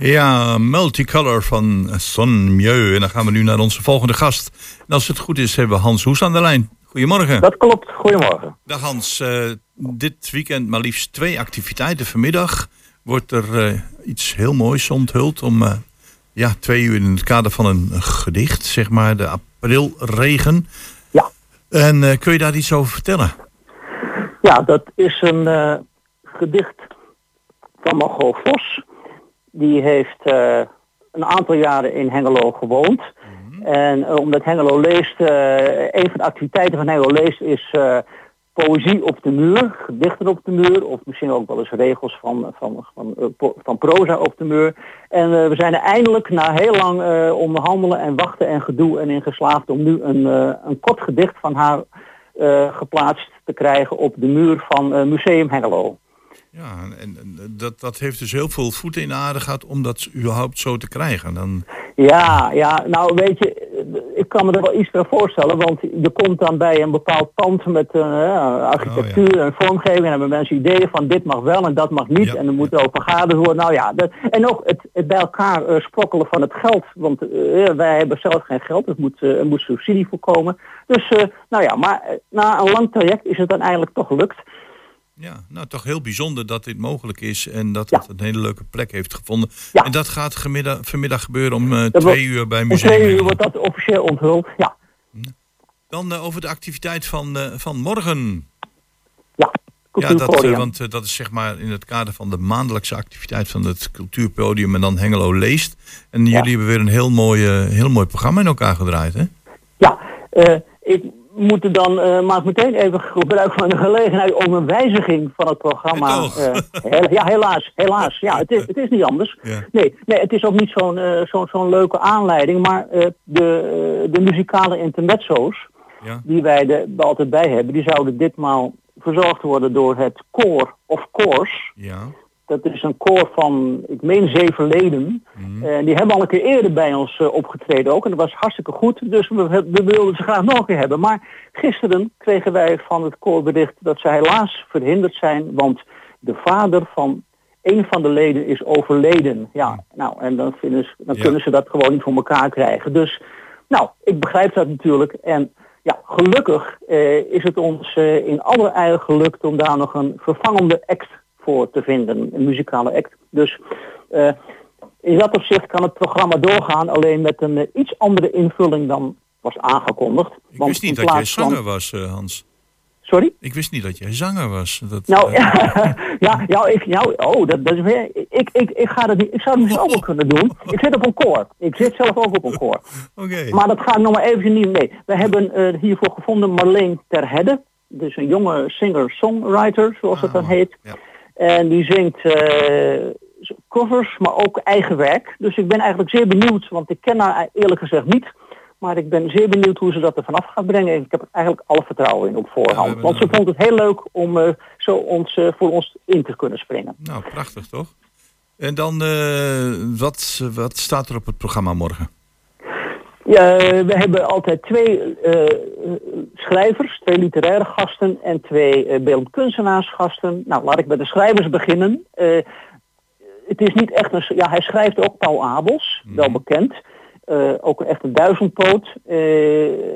Ja, Multicolor van Son Mieu. En dan gaan we nu naar onze volgende gast. En als het goed is, hebben we Hans Hoes aan de lijn. Goedemorgen. Dat klopt, goedemorgen. Dag Hans, Eh, dit weekend maar liefst twee activiteiten. Vanmiddag wordt er eh, iets heel moois onthuld om eh, ja, twee uur in het kader van een gedicht, zeg maar, de aprilregen. Ja. En kun je daar iets over vertellen? Ja, dat is een gedicht van Margot Vos. Die heeft eh, een aantal jaren in Hengelo gewoond. En eh, omdat Hengelo leest, eh, een van de activiteiten van Hengelo leest is poëzie op de muur, gedichten op de muur, of misschien ook wel eens regels van, van, van, van proza op de muur. En we zijn er eindelijk na heel lang eh, onderhandelen en wachten en gedoe en in geslaagd om nu een, een kort gedicht van haar geplaatst te krijgen op de muur van Museum Hengelo. Ja, en, en dat, dat heeft dus heel veel voeten in de aarde gehad om dat überhaupt zo te krijgen. Dan, Ja, ja, nou weet je, eh, ik kan me er wel iets bij voorstellen, want je komt dan bij een bepaald pand met eh, architectuur en vormgeving en hebben mensen ideeën van dit mag wel en dat mag niet en er moet over vergaderd worden. Nou ja, dat, en ook het, het bij elkaar eh, sprokkelen van het geld, want eh, wij hebben zelf geen geld, er moet, eh, er moet subsidie voorkomen. Dus eh, nou ja, maar eh, na een lang traject is het dan eigenlijk toch gelukt. Ja, nou toch heel bijzonder dat dit mogelijk is en dat het een hele leuke plek heeft gevonden. En dat gaat gemiddag, vanmiddag gebeuren om eh, twee uur bij Om museum. twee uur wordt dat officieel onthuld, ja. Dan eh, over de activiteit van, eh, van morgen. Ja, Ja, dat, want dat is zeg maar in het kader van de maandelijkse activiteit van het cultuurpodium en dan Hengelo leest. En jullie hebben weer een heel mooi, eh, heel mooi programma in elkaar gedraaid, hè? Ja, ik moet er dan, eh, maak meteen even gebruik van de gelegenheid om een wijziging van het programma. eh, ja, helaas, helaas. Ja, het is, het is niet anders. Nee, nee, het is ook niet zo'n eh, zo'n zo'n leuke aanleiding, maar eh, de, eh, de muzikale intermezzo's, Ja. die wij er altijd bij hebben, die zouden ditmaal verzorgd worden door het Koor of Koors. Ja. Dat is een koor van, ik meen zeven leden. En die hebben al een keer eerder bij ons eh, opgetreden ook. En dat was hartstikke goed. Dus we, we wilden ze graag nog een keer hebben. Maar gisteren kregen wij van het koorbericht dat ze helaas verhinderd zijn. Want de vader van een van de leden is overleden. Ja, nou, en dan, vinden ze, dan Ja. kunnen ze dat gewoon niet voor elkaar krijgen. Dus, nou, ik begrijp dat natuurlijk. En ja, gelukkig eh, is het ons in alle eigen gelukt om daar nog een vervangende act voor te vinden. Een muzikale act. Dus eh, in dat opzicht kan het programma doorgaan, alleen met een eh, iets andere invulling dan was aangekondigd. Ik wist niet dat jij zanger was, eh, Hans. Sorry? Ik wist niet dat jij zanger was. Dat, Nou, ja, ja, ik, nou, oh, dat, dat is weer, ik, ik, ik ga dat niet, ik zou het misschien ook wel kunnen doen. Ik zit op een koor. Ik zit zelf ook op een koor. Oké. Maar dat ga ik nog maar even niet mee. We hebben hiervoor gevonden Marleen Terhedde. Dus een jonge singer-songwriter, zoals het dan heet. En die zingt eh, covers, maar ook eigen werk. Dus ik ben eigenlijk zeer benieuwd, want ik ken haar eerlijk gezegd niet. Maar ik ben zeer benieuwd hoe ze dat er vanaf gaat brengen. Ik heb er eigenlijk alle vertrouwen in op voorhand. want ze vond het heel leuk om eh, zo ons, eh, voor ons in te kunnen springen. Nou, prachtig toch? En dan, wat, wat staat er op het programma morgen? Ja, we hebben altijd twee eh, schrijvers, twee literaire gasten en twee uh, beeldend kunstenaarsgasten. Nou, laat ik bij de schrijvers beginnen. Eh, het is niet echt een... Ja, hij schrijft ook Paul Abels, wel bekend. Eh, ook echt een duizendpoot. Eh,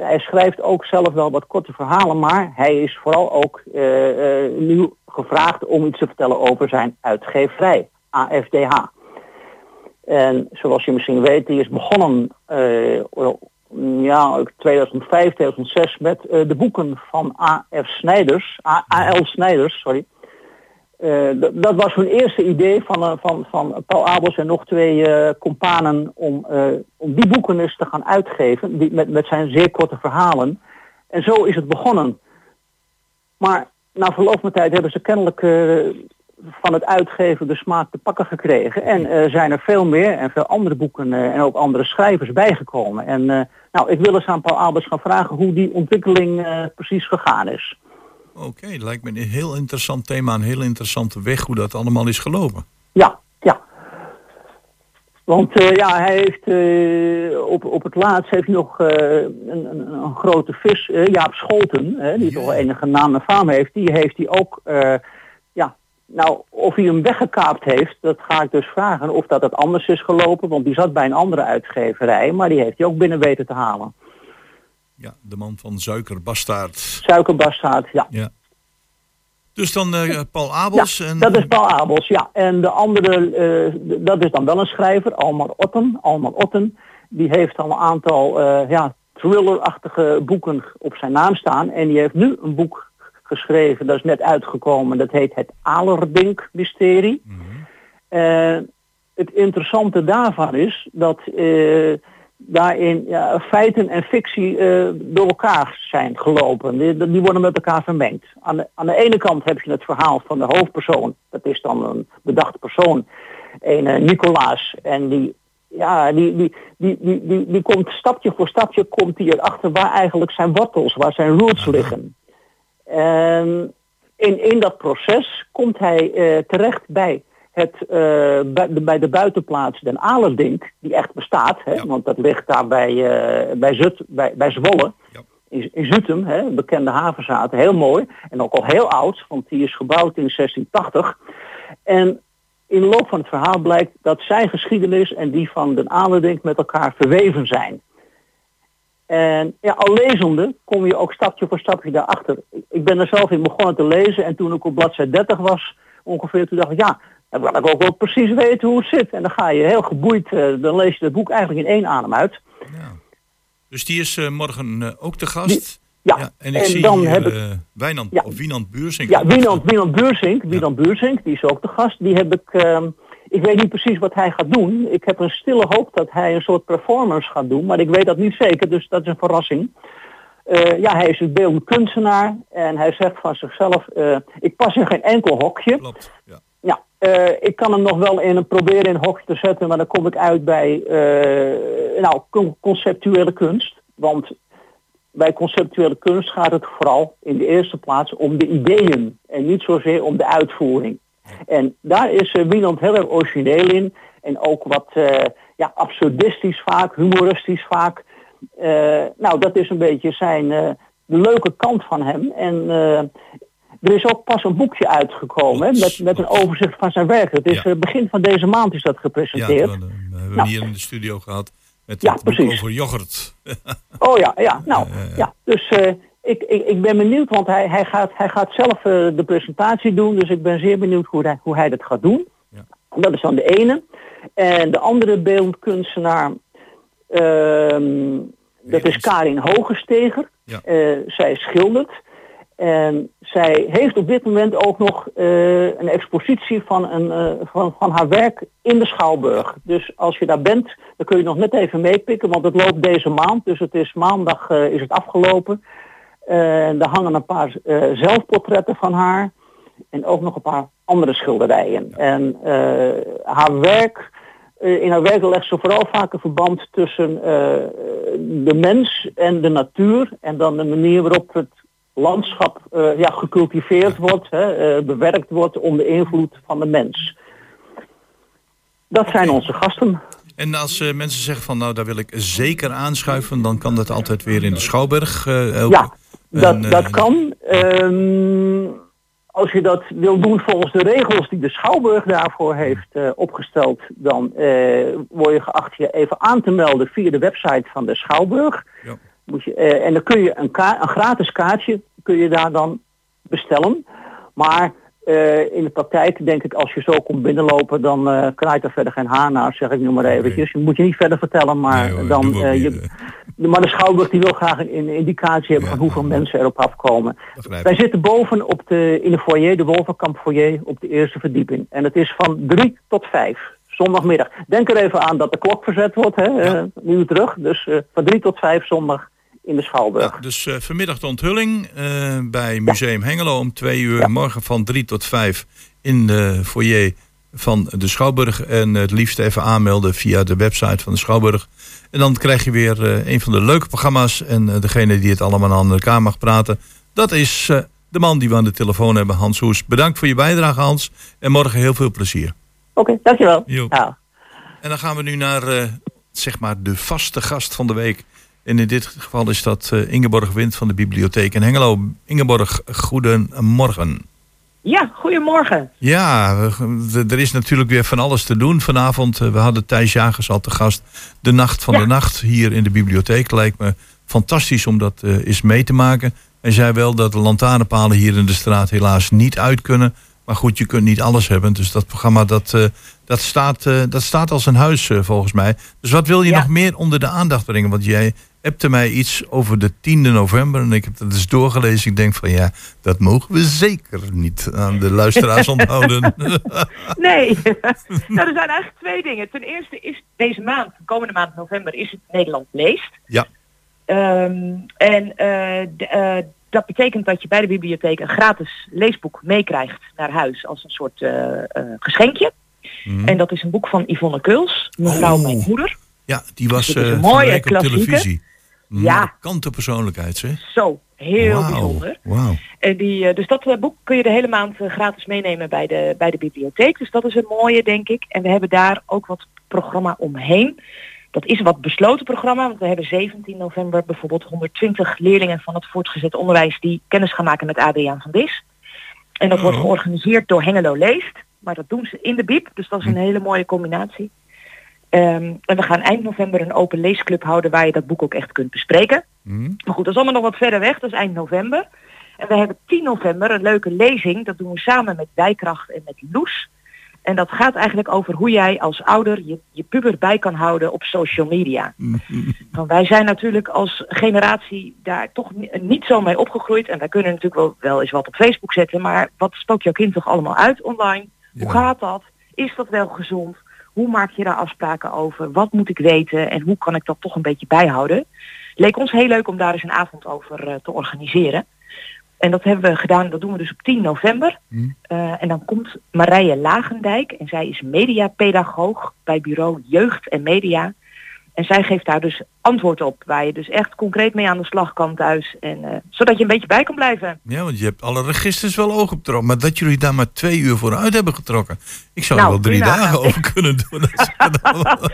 hij schrijft ook zelf wel wat korte verhalen, maar hij is vooral ook eh, eh, nu gevraagd om iets te vertellen over zijn uitgeverij, AFDH. En zoals je misschien weet, die is begonnen uh, ja, 2005, 2006 met uh, de boeken van A.F. Snijders, A.L. Snijders, sorry. Uh, dat was hun eerste idee van, van, van Paul Abels en nog twee companen om, om die boeken eens te gaan uitgeven, die, met, met zijn zeer korte verhalen. En zo is het begonnen. Maar na verloop van tijd hebben ze kennelijk van het uitgeven de smaak te pakken gekregen. En uh, zijn er veel meer en veel andere boeken uh, en ook andere schrijvers bijgekomen. En uh, nou, ik wil eens aan Paul Albers gaan vragen hoe die ontwikkeling precies gegaan is. Oké, okay, lijkt me een heel interessant thema, een heel interessante weg hoe dat allemaal is gelopen. Ja, ja. Want ja, hij heeft op, op het laatst heeft hij nog een, een, een, grote vis, Jaap Scholten, die toch wel enige naam en faam heeft, die heeft hij ook nou, of hij hem weggekaapt heeft, dat ga ik dus vragen. Of dat het anders is gelopen, want die zat bij een andere uitgeverij, maar die heeft hij ook binnen weten te halen. Ja, de man van Suikerbastaard. Suikerbastaard, ja. Ja. Dus dan eh, Paul Abels. Ja, en, dat is Paul Abels, ja. En de andere, eh, dat is dan wel een schrijver, Almar Otten. Almar Otten, die heeft al een aantal eh, ja, thrillerachtige boeken op zijn naam staan. En die heeft nu een boek geschreven, dat is net uitgekomen. Dat heet Het Alerdink-mysterie. Eh, het interessante daarvan is dat eh, daarin ja, feiten en fictie eh, door elkaar zijn gelopen. Die, die worden met elkaar vermengd. Aan de, aan de ene kant heb je het verhaal van de hoofdpersoon. Dat is dan een bedachte persoon. Een Nicolaas. En die, ja, die, die, die, die, die, die komt stapje voor stapje komt hij erachter waar eigenlijk zijn wortels, waar zijn roots liggen. En in, in dat proces komt hij eh, terecht bij, het, eh, bij, de, bij de buitenplaats Den Alerdink, die echt bestaat, hè, want dat ligt daar bij, eh, bij, Zut, bij, bij Zwolle, in, in Zutem, hè, een bekende havenzaten, heel mooi. En ook al heel oud, want die is gebouwd in 1680. En in de loop van het verhaal blijkt dat zijn geschiedenis en die van Den Alerdink met elkaar verweven zijn. En ja, al lezende kom je ook stapje voor stapje daarachter. Ik ben er zelf in begonnen te lezen en toen ik op bladzijde 30 was, ongeveer, toen dacht ik, ja, dan wil ik ook wel precies weten hoe het zit. En dan ga je heel geboeid, eh, dan lees je het boek eigenlijk in één adem uit. Dus die is eh, morgen eh, ook te gast. ja, en ik en zie dan hier heb ik- Wijnand, Ja. of Wienand Buursink. Ja, Wienand, Wienand Beursink, Wienand Beursink, die is ook de gast. Die heb ik, ehm, ik weet niet precies wat hij gaat doen. Ik heb een stille hoop dat hij een soort performance gaat doen, maar ik weet dat niet zeker, dus dat is een verrassing. Eh, ja, hij is een beeldend kunstenaar en hij zegt van zichzelf, eh, ik pas in geen enkel hokje. Klopt, ja. Ja, eh, ik kan hem nog wel in een proberen in een hokje te zetten, maar dan kom ik uit bij nou, con- conceptuele kunst. Want bij conceptuele kunst gaat het vooral in de eerste plaats om de ideeën en niet zozeer om de uitvoering. En daar is uh, Wieland heel erg origineel in en ook wat eh, ja, absurdistisch vaak, humoristisch vaak. Eh, nou, dat is een beetje zijn, eh, de leuke kant van hem. En eh, er is ook pas een boekje uitgekomen hè, met, met een overzicht van zijn werk. Het is eh, begin van deze maand is dat Ja, gepresenteerd. we, we hebben Nou. hier in de studio gehad met Ja, het precies. over yoghurt. Oh ja, ja. Nou, ja. Dus eh, ik, ik, ik ben benieuwd, want hij, hij, gaat, hij gaat zelf eh, de presentatie doen. Dus ik ben zeer benieuwd hoe hij, hoe hij dat gaat doen. Dat is dan de ene. En de andere beeldkunstenaar, ehm, dat is Karin Hogesteger. Eh, zij schildert. En zij heeft op dit moment ook nog eh, een expositie van, een, van, van haar werk in de Schouwburg. Dus als je daar bent, dan kun je nog net even meepikken, want het loopt deze maand. Dus het is maandag is het afgelopen. En er hangen een paar eh, zelfportretten van haar. En ook nog een paar andere schilderijen. En eh, haar werk, eh, in haar werk legt ze vooral vaak een verband tussen eh, de mens en de natuur. En dan de manier waarop het landschap eh, ja, gecultiveerd wordt, hè, eh, bewerkt wordt onder invloed van de mens. Dat zijn onze gasten. En als eh, mensen zeggen van nou daar wil ik zeker aanschuiven, dan kan dat altijd weer in de Schouwburg. eh. Ja, dat, En, eh, dat kan. Ehm, als je dat wil doen volgens de regels die de Schouwburg daarvoor heeft eh, opgesteld, dan eh, word je geacht je even aan te melden via de website van de Schouwburg. Moet je, en dan kun je een, ka- een gratis kaartje kun je daar dan bestellen. Maar eh, in de praktijk denk ik als je zo komt binnenlopen, dan eh kraait er verder geen haar naar, zeg ik nu maar eventjes. Je moet je niet verder vertellen, maar dan eh, je, maar de Schouwburg die wil graag een indicatie hebben van hoeveel mensen erop afkomen. Wij zitten boven op de, in de foyer, de Wolvenkamp foyer, op de eerste verdieping. En het is van 3 tot 5, zondagmiddag. Denk er even aan dat de klok verzet wordt, hè, nu terug. Dus van 3 tot 5 zondag in de Schouwburg. Dus eh, vanmiddag de onthulling eh, bij Museum Hengelo om twee uur. Morgen van drie tot vijf in de foyer van de Schouwburg. En het liefst even aanmelden via de website van de Schouwburg. En dan krijg je weer eh, een van de leuke programma's. En degene die het allemaal aan elkaar mag praten, dat is de man die we aan de telefoon hebben, Hans Hoes. Bedankt voor je bijdrage, Hans. En morgen heel veel plezier. Oké, dankjewel. Jo. En dan gaan we nu naar zeg maar de vaste gast van de week. En in dit geval is dat eh, Ingeborg Wind van de Bibliotheek in Hengelo. Ingeborg, goedemorgen. Ja, goedemorgen. Ja, er is natuurlijk weer van alles te doen vanavond. Eh, We hadden Thijs Jagers al te gast. De Nacht van Ja. de Nacht hier in de bibliotheek lijkt me fantastisch om dat eh, eens mee te maken. Hij zei wel dat de lantaarnpalen hier in de straat helaas niet uit kunnen. Maar goed, je kunt niet alles hebben. Dus dat programma dat, dat, staat, dat staat als een huis volgens mij. Dus wat wil je nog meer onder de aandacht brengen? Want jij appte mij iets over de 10e november. En ik heb dat eens doorgelezen. Ik denk van ja, dat mogen we zeker niet aan de luisteraars onthouden. Nee, nou, er zijn eigenlijk twee dingen. Ten eerste is deze maand, de komende maand november, is het Nederland leest. Ja. Ehm, en eh, eh, dat betekent dat je bij de bibliotheek een gratis leesboek meekrijgt naar huis als een soort eh, geschenkje. Mhm. En dat is een boek van Yvonne Kuls, mevrouw Oh. mijn moeder. Ja, die was de mooie op televisie. Ja. Markante persoonlijkheid, zeg. Zo, heel bijzonder. Wauw. En die, eh, dus dat eh, boek kun je de hele maand gratis meenemen bij de, bij de bibliotheek. Dus dat is een mooie, denk ik. En we hebben daar ook wat programma omheen. Dat is een wat besloten programma, want we hebben 17 november bijvoorbeeld 120 leerlingen van het voortgezet onderwijs die kennis gaan maken met Adriaan van Dis. En dat wordt Oh. georganiseerd door Hengelo Leest, maar dat doen ze in de BIEB, dus dat is een hele mooie combinatie. Ehm, en we gaan eind november een open leesclub houden waar je dat boek ook echt kunt bespreken. Maar goed, dat is allemaal nog wat verder weg, dat is eind november. En we hebben 10 november een leuke lezing, dat doen we samen met Wijkracht en met Loes. En dat gaat eigenlijk over hoe jij als ouder je, je puber bij kan houden op social media. Want wij zijn natuurlijk als generatie daar toch ni- niet zo mee opgegroeid. En wij kunnen natuurlijk wel, wel eens wat op Facebook zetten. Maar wat spookt jouw kind toch allemaal uit online? Hoe gaat dat? Is dat wel gezond? Hoe maak je daar afspraken over? Wat moet ik weten? En hoe kan ik dat toch een beetje bijhouden? Leek ons heel leuk om daar eens een avond over eh, te organiseren. En dat hebben we gedaan, dat doen we dus op 10 november. Eh, en dan komt Marije Lagendijk en zij is mediapedagoog bij bureau Jeugd en Media. En zij geeft daar dus antwoord op, waar je dus echt concreet mee aan de slag kan thuis. En, eh, zodat je een beetje bij kan blijven. Ja, want je hebt alle registers wel oog op. Maar dat jullie daar maar twee uur vooruit hebben getrokken. Ik zou er Nou, wel drie je dagen over kunnen doen.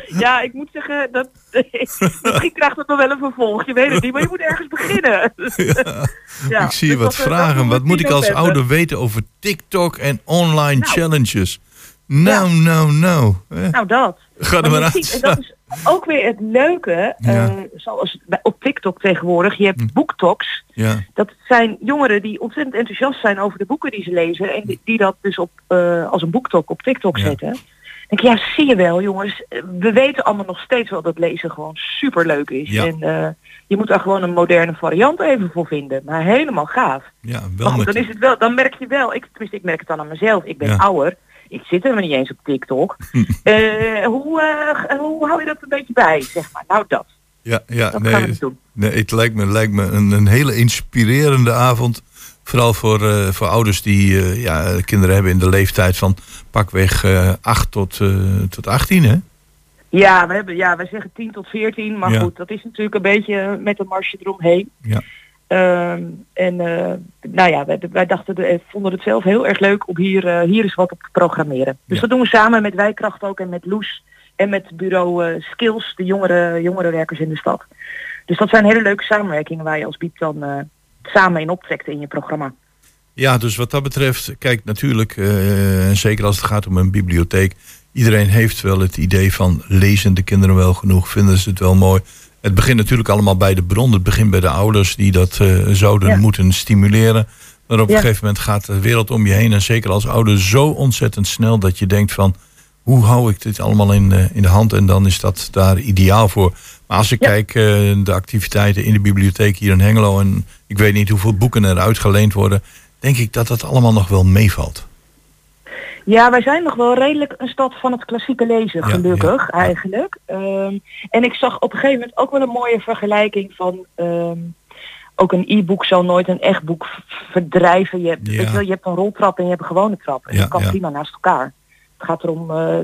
ja, ik moet zeggen, dat, misschien krijgt het nog wel een vervolg. Je weet het niet, maar je moet ergens beginnen. Ja, ik zie dus wat eh, vragen. Wat 10 moet ik als november. ouder weten over TikTok en online challenges? Nou, nou, nou. Eh, Nou, dat. Ga er maar je uit ook weer het leuke, Ja. eh, zoals op TikTok tegenwoordig, je hebt boektalks. Ja. Dat zijn jongeren die ontzettend enthousiast zijn over de boeken die ze lezen en die, die dat dus op, eh, als een boektalk op TikTok zetten. Dan denk ik, ja, zie je wel jongens, we weten allemaal nog steeds wel dat lezen gewoon super leuk is. Ja. En eh, je moet daar gewoon een moderne variant even voor vinden. Maar helemaal gaaf. Ja, Maar wel goed, met... dan is het wel, dan merk je wel, ik, tenminste ik merk het dan aan mezelf, ik ben Ja. ouder. Ik zit helemaal niet eens op TikTok. Eh, hoe, eh, hoe hou je dat een beetje bij, zeg maar? Nou, dat. Ja, ja Dat nee, nee, het lijkt me, lijkt me een, een hele inspirerende avond. Vooral voor, eh, voor ouders die eh, ja, kinderen hebben in de leeftijd van pakweg eh 8 tot, eh, tot 18, hè? Ja, we hebben, ja, wij zeggen 10 tot 14, maar Ja. goed, dat is natuurlijk een beetje met een marsje eromheen. Ja. Ehm, en eh, nou ja, wij, wij dachten, eh, vonden het zelf heel erg leuk om hier, eh, hier eens wat op te programmeren. Dus dat doen we samen met Wijkracht ook en met Loes en met bureau Skills, de jongere, jongerenwerkers in de stad. Dus dat zijn hele leuke samenwerkingen waar je als biep dan samen in optrekt in je programma. Ja, dus wat dat betreft, kijk natuurlijk, en zeker als het gaat om een bibliotheek, iedereen heeft wel het idee van lezen de kinderen wel genoeg, vinden ze het wel mooi. Het begint natuurlijk allemaal bij de bron, het begint bij de ouders die dat eh, zouden Ja. moeten stimuleren. Maar op Ja. een gegeven moment gaat de wereld om je heen en zeker als ouder zo ontzettend snel dat je denkt van, hoe hou ik dit allemaal in, eh, in de hand? En dan is dat daar ideaal voor. Maar als ik kijk eh, de activiteiten in de bibliotheek hier in Hengelo en ik weet niet hoeveel boeken er uitgeleend worden, denk ik dat dat allemaal nog wel meevalt. Ja, wij zijn nog wel redelijk een stad van het klassieke lezen, Ja, gelukkig eigenlijk. Ehm, en ik zag op een gegeven moment ook wel een mooie vergelijking van... ehm, ook een e-book zal nooit een echt boek verdrijven. Je, hebt- Ja. weet je, wel, je hebt een roltrap en je hebt een gewone trap. En dat kan prima naast elkaar. Het gaat erom eh,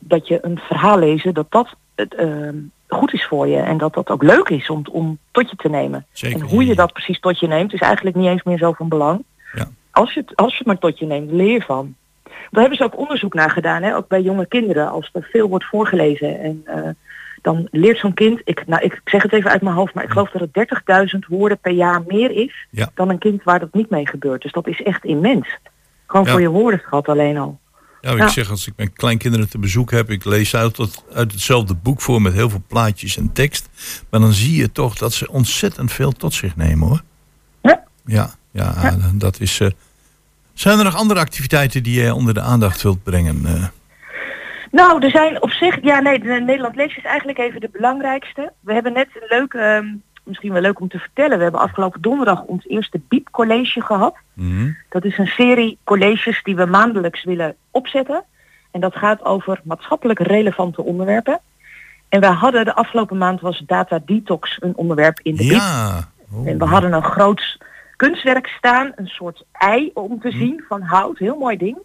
dat je een verhaal lezen, dat dat ehm, goed is voor je. En dat dat ook leuk is om, om tot je te nemen. Zeker, en hoe je dat precies tot je neemt, is eigenlijk niet eens meer zo van belang. Ja. Als, je het, als je het maar tot je neemt, leer van. Daar hebben ze ook onderzoek naar gedaan, hè? ook bij jonge kinderen, als er veel wordt voorgelezen. En eh, dan leert zo'n kind, ik, nou, ik zeg het even uit mijn hoofd, maar ik geloof dat het 30.000 woorden per jaar meer is Ja. dan een kind waar dat niet mee gebeurt. Dus dat is echt immens. Gewoon Ja. voor je woordenschat alleen al. Nou, ik zeg als ik mijn kleinkinderen te bezoek heb, ik lees uit, het- uit hetzelfde boek voor met heel veel plaatjes en tekst. Maar dan zie je toch dat ze ontzettend veel tot zich nemen hoor. Ja. Ja, ja, dat is. eh, zijn er nog andere activiteiten die jij onder de aandacht wilt brengen? eh? Nou, er zijn op zich, ja nee, de Nederland Leest is eigenlijk even de belangrijkste. We hebben net een leuk, ehm, misschien wel leuk om te vertellen, we hebben afgelopen donderdag ons eerste Biep College gehad. Dat is een serie colleges die we maandelijks willen opzetten. En dat gaat over maatschappelijk relevante onderwerpen. En we hadden de afgelopen maand was data detox een onderwerp in de Biep. Ja. En we hadden een groot kunstwerk staan, een soort ei om te zien van hout, heel mooi ding.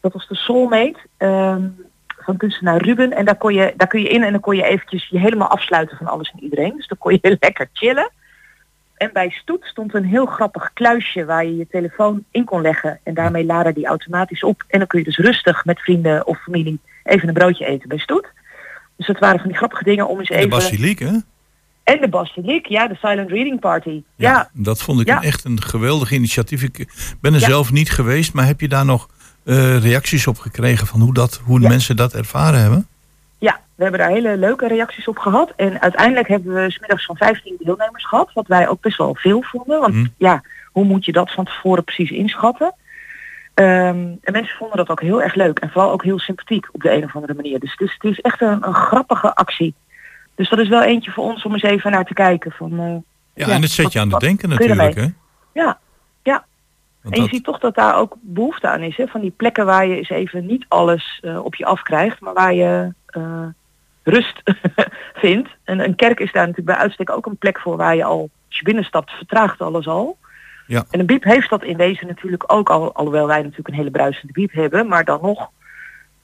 Dat was de Soulmate ehm, van kunstenaar Ruben. En daar, kon je, daar kun je in en dan kon je eventjes je helemaal afsluiten van alles en iedereen. Dus dan kon je lekker chillen. En bij Stoet stond een heel grappig kluisje waar je je telefoon in kon leggen. En daarmee laden die automatisch op. En dan kun je dus rustig met vrienden of familie even een broodje eten bij Stoet. Dus dat waren van die grappige dingen om eens De even... basiliek, hè? En de basiliek, ja, de Silent Reading Party. Ja, Dat vond ik Ja. echt een geweldig initiatief. Ik ben er Ja. zelf niet geweest, maar heb je daar nog eh, reacties op gekregen van hoe, dat, hoe de mensen dat ervaren hebben? Ja, we hebben daar hele leuke reacties op gehad. En uiteindelijk hebben we smiddags van 15 deelnemers gehad. Wat wij ook best wel veel vonden. Want Hm. ja, hoe moet je dat van tevoren precies inschatten? Ehm, en mensen vonden dat ook heel erg leuk. En vooral ook heel sympathiek op de een of andere manier. Dus het is, het is echt een, een grappige actie. Dus dat is wel eentje voor ons om eens even naar te kijken. Van, eh, Ja, en het zet je aan het denken natuurlijk. Hè? Ja, ja. Want en je dat- ziet toch dat daar ook behoefte aan is. Hè? Van die plekken waar je eens even niet alles eh, op je afkrijgt, maar waar je eh, rust vindt. En een kerk is daar natuurlijk bij uitstek ook een plek voor waar je al, als je binnenstapt, vertraagt alles al. Ja. En een biep heeft dat in deze natuurlijk ook al, alhoewel wij natuurlijk een hele bruisende biep hebben, maar dan nog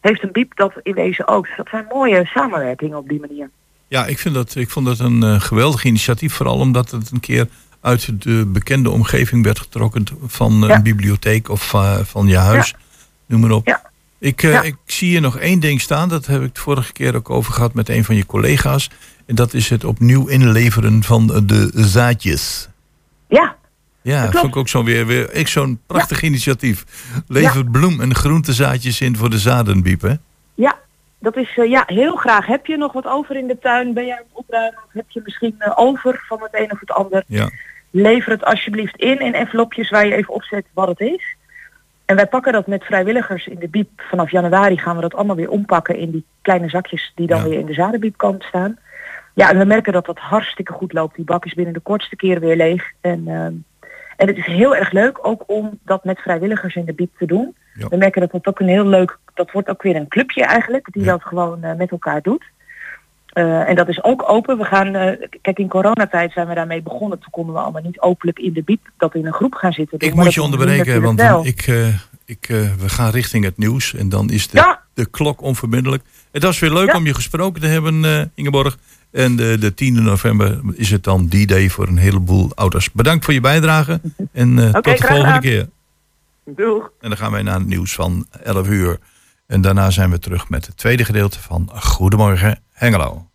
heeft een biep dat in deze ook. Dus dat zijn mooie samenwerkingen op die manier. Ja, ik, vind dat, ik vond dat een eh, geweldig initiatief. Vooral omdat het een keer uit de bekende omgeving werd getrokken van een bibliotheek of eh, van je huis. Noem maar op. Ik, eh, ik zie hier nog één ding staan. Dat heb ik de vorige keer ook over gehad met een van je collega's. En dat is het opnieuw inleveren van de zaadjes. Ja. Ja, klopt. vond ik ook zo weer, weer ik zo'n prachtig initiatief. Lever bloem- en groentezaadjes in voor de zadenbiep, hè? Dat is eh, ja, heel graag. Heb je nog wat over in de tuin? Ben jij aan het opruimen? Of heb je misschien eh, over van het een of het ander? Ja. Lever het alsjeblieft in in envelopjes waar je even opzet wat het is. En wij pakken dat met vrijwilligers in de biep. Vanaf januari gaan we dat allemaal weer ompakken in die kleine zakjes die dan weer in de zadenbiep komen staan. Ja, en we merken dat dat hartstikke goed loopt. Die bak is binnen de kortste keer weer leeg. En, ehm, en het is heel erg leuk ook om dat met vrijwilligers in de biep te doen. We merken dat dat ook een heel leuk, dat wordt ook weer een clubje eigenlijk, die dat gewoon eh, met elkaar doet. Eh, en dat is ook open. We gaan, eh, kijk in coronatijd zijn we daarmee begonnen. Toen konden we allemaal niet openlijk in de biep dat in een groep gaan zitten. doen. Ik Maar moet je onderbreken, want dan, ik, ik, we gaan richting het nieuws. En dan is de, de klok onverbiddelijk. Het was weer leuk om je gesproken te hebben, Ingeborg. En de, de 10e november is het dan die day voor een heleboel ouders. Bedankt voor je bijdrage. En tot de volgende keer. Doeg. En dan gaan wij naar het nieuws van 11 uur. En daarna zijn we terug met het tweede gedeelte van Goedemorgen Hengelo.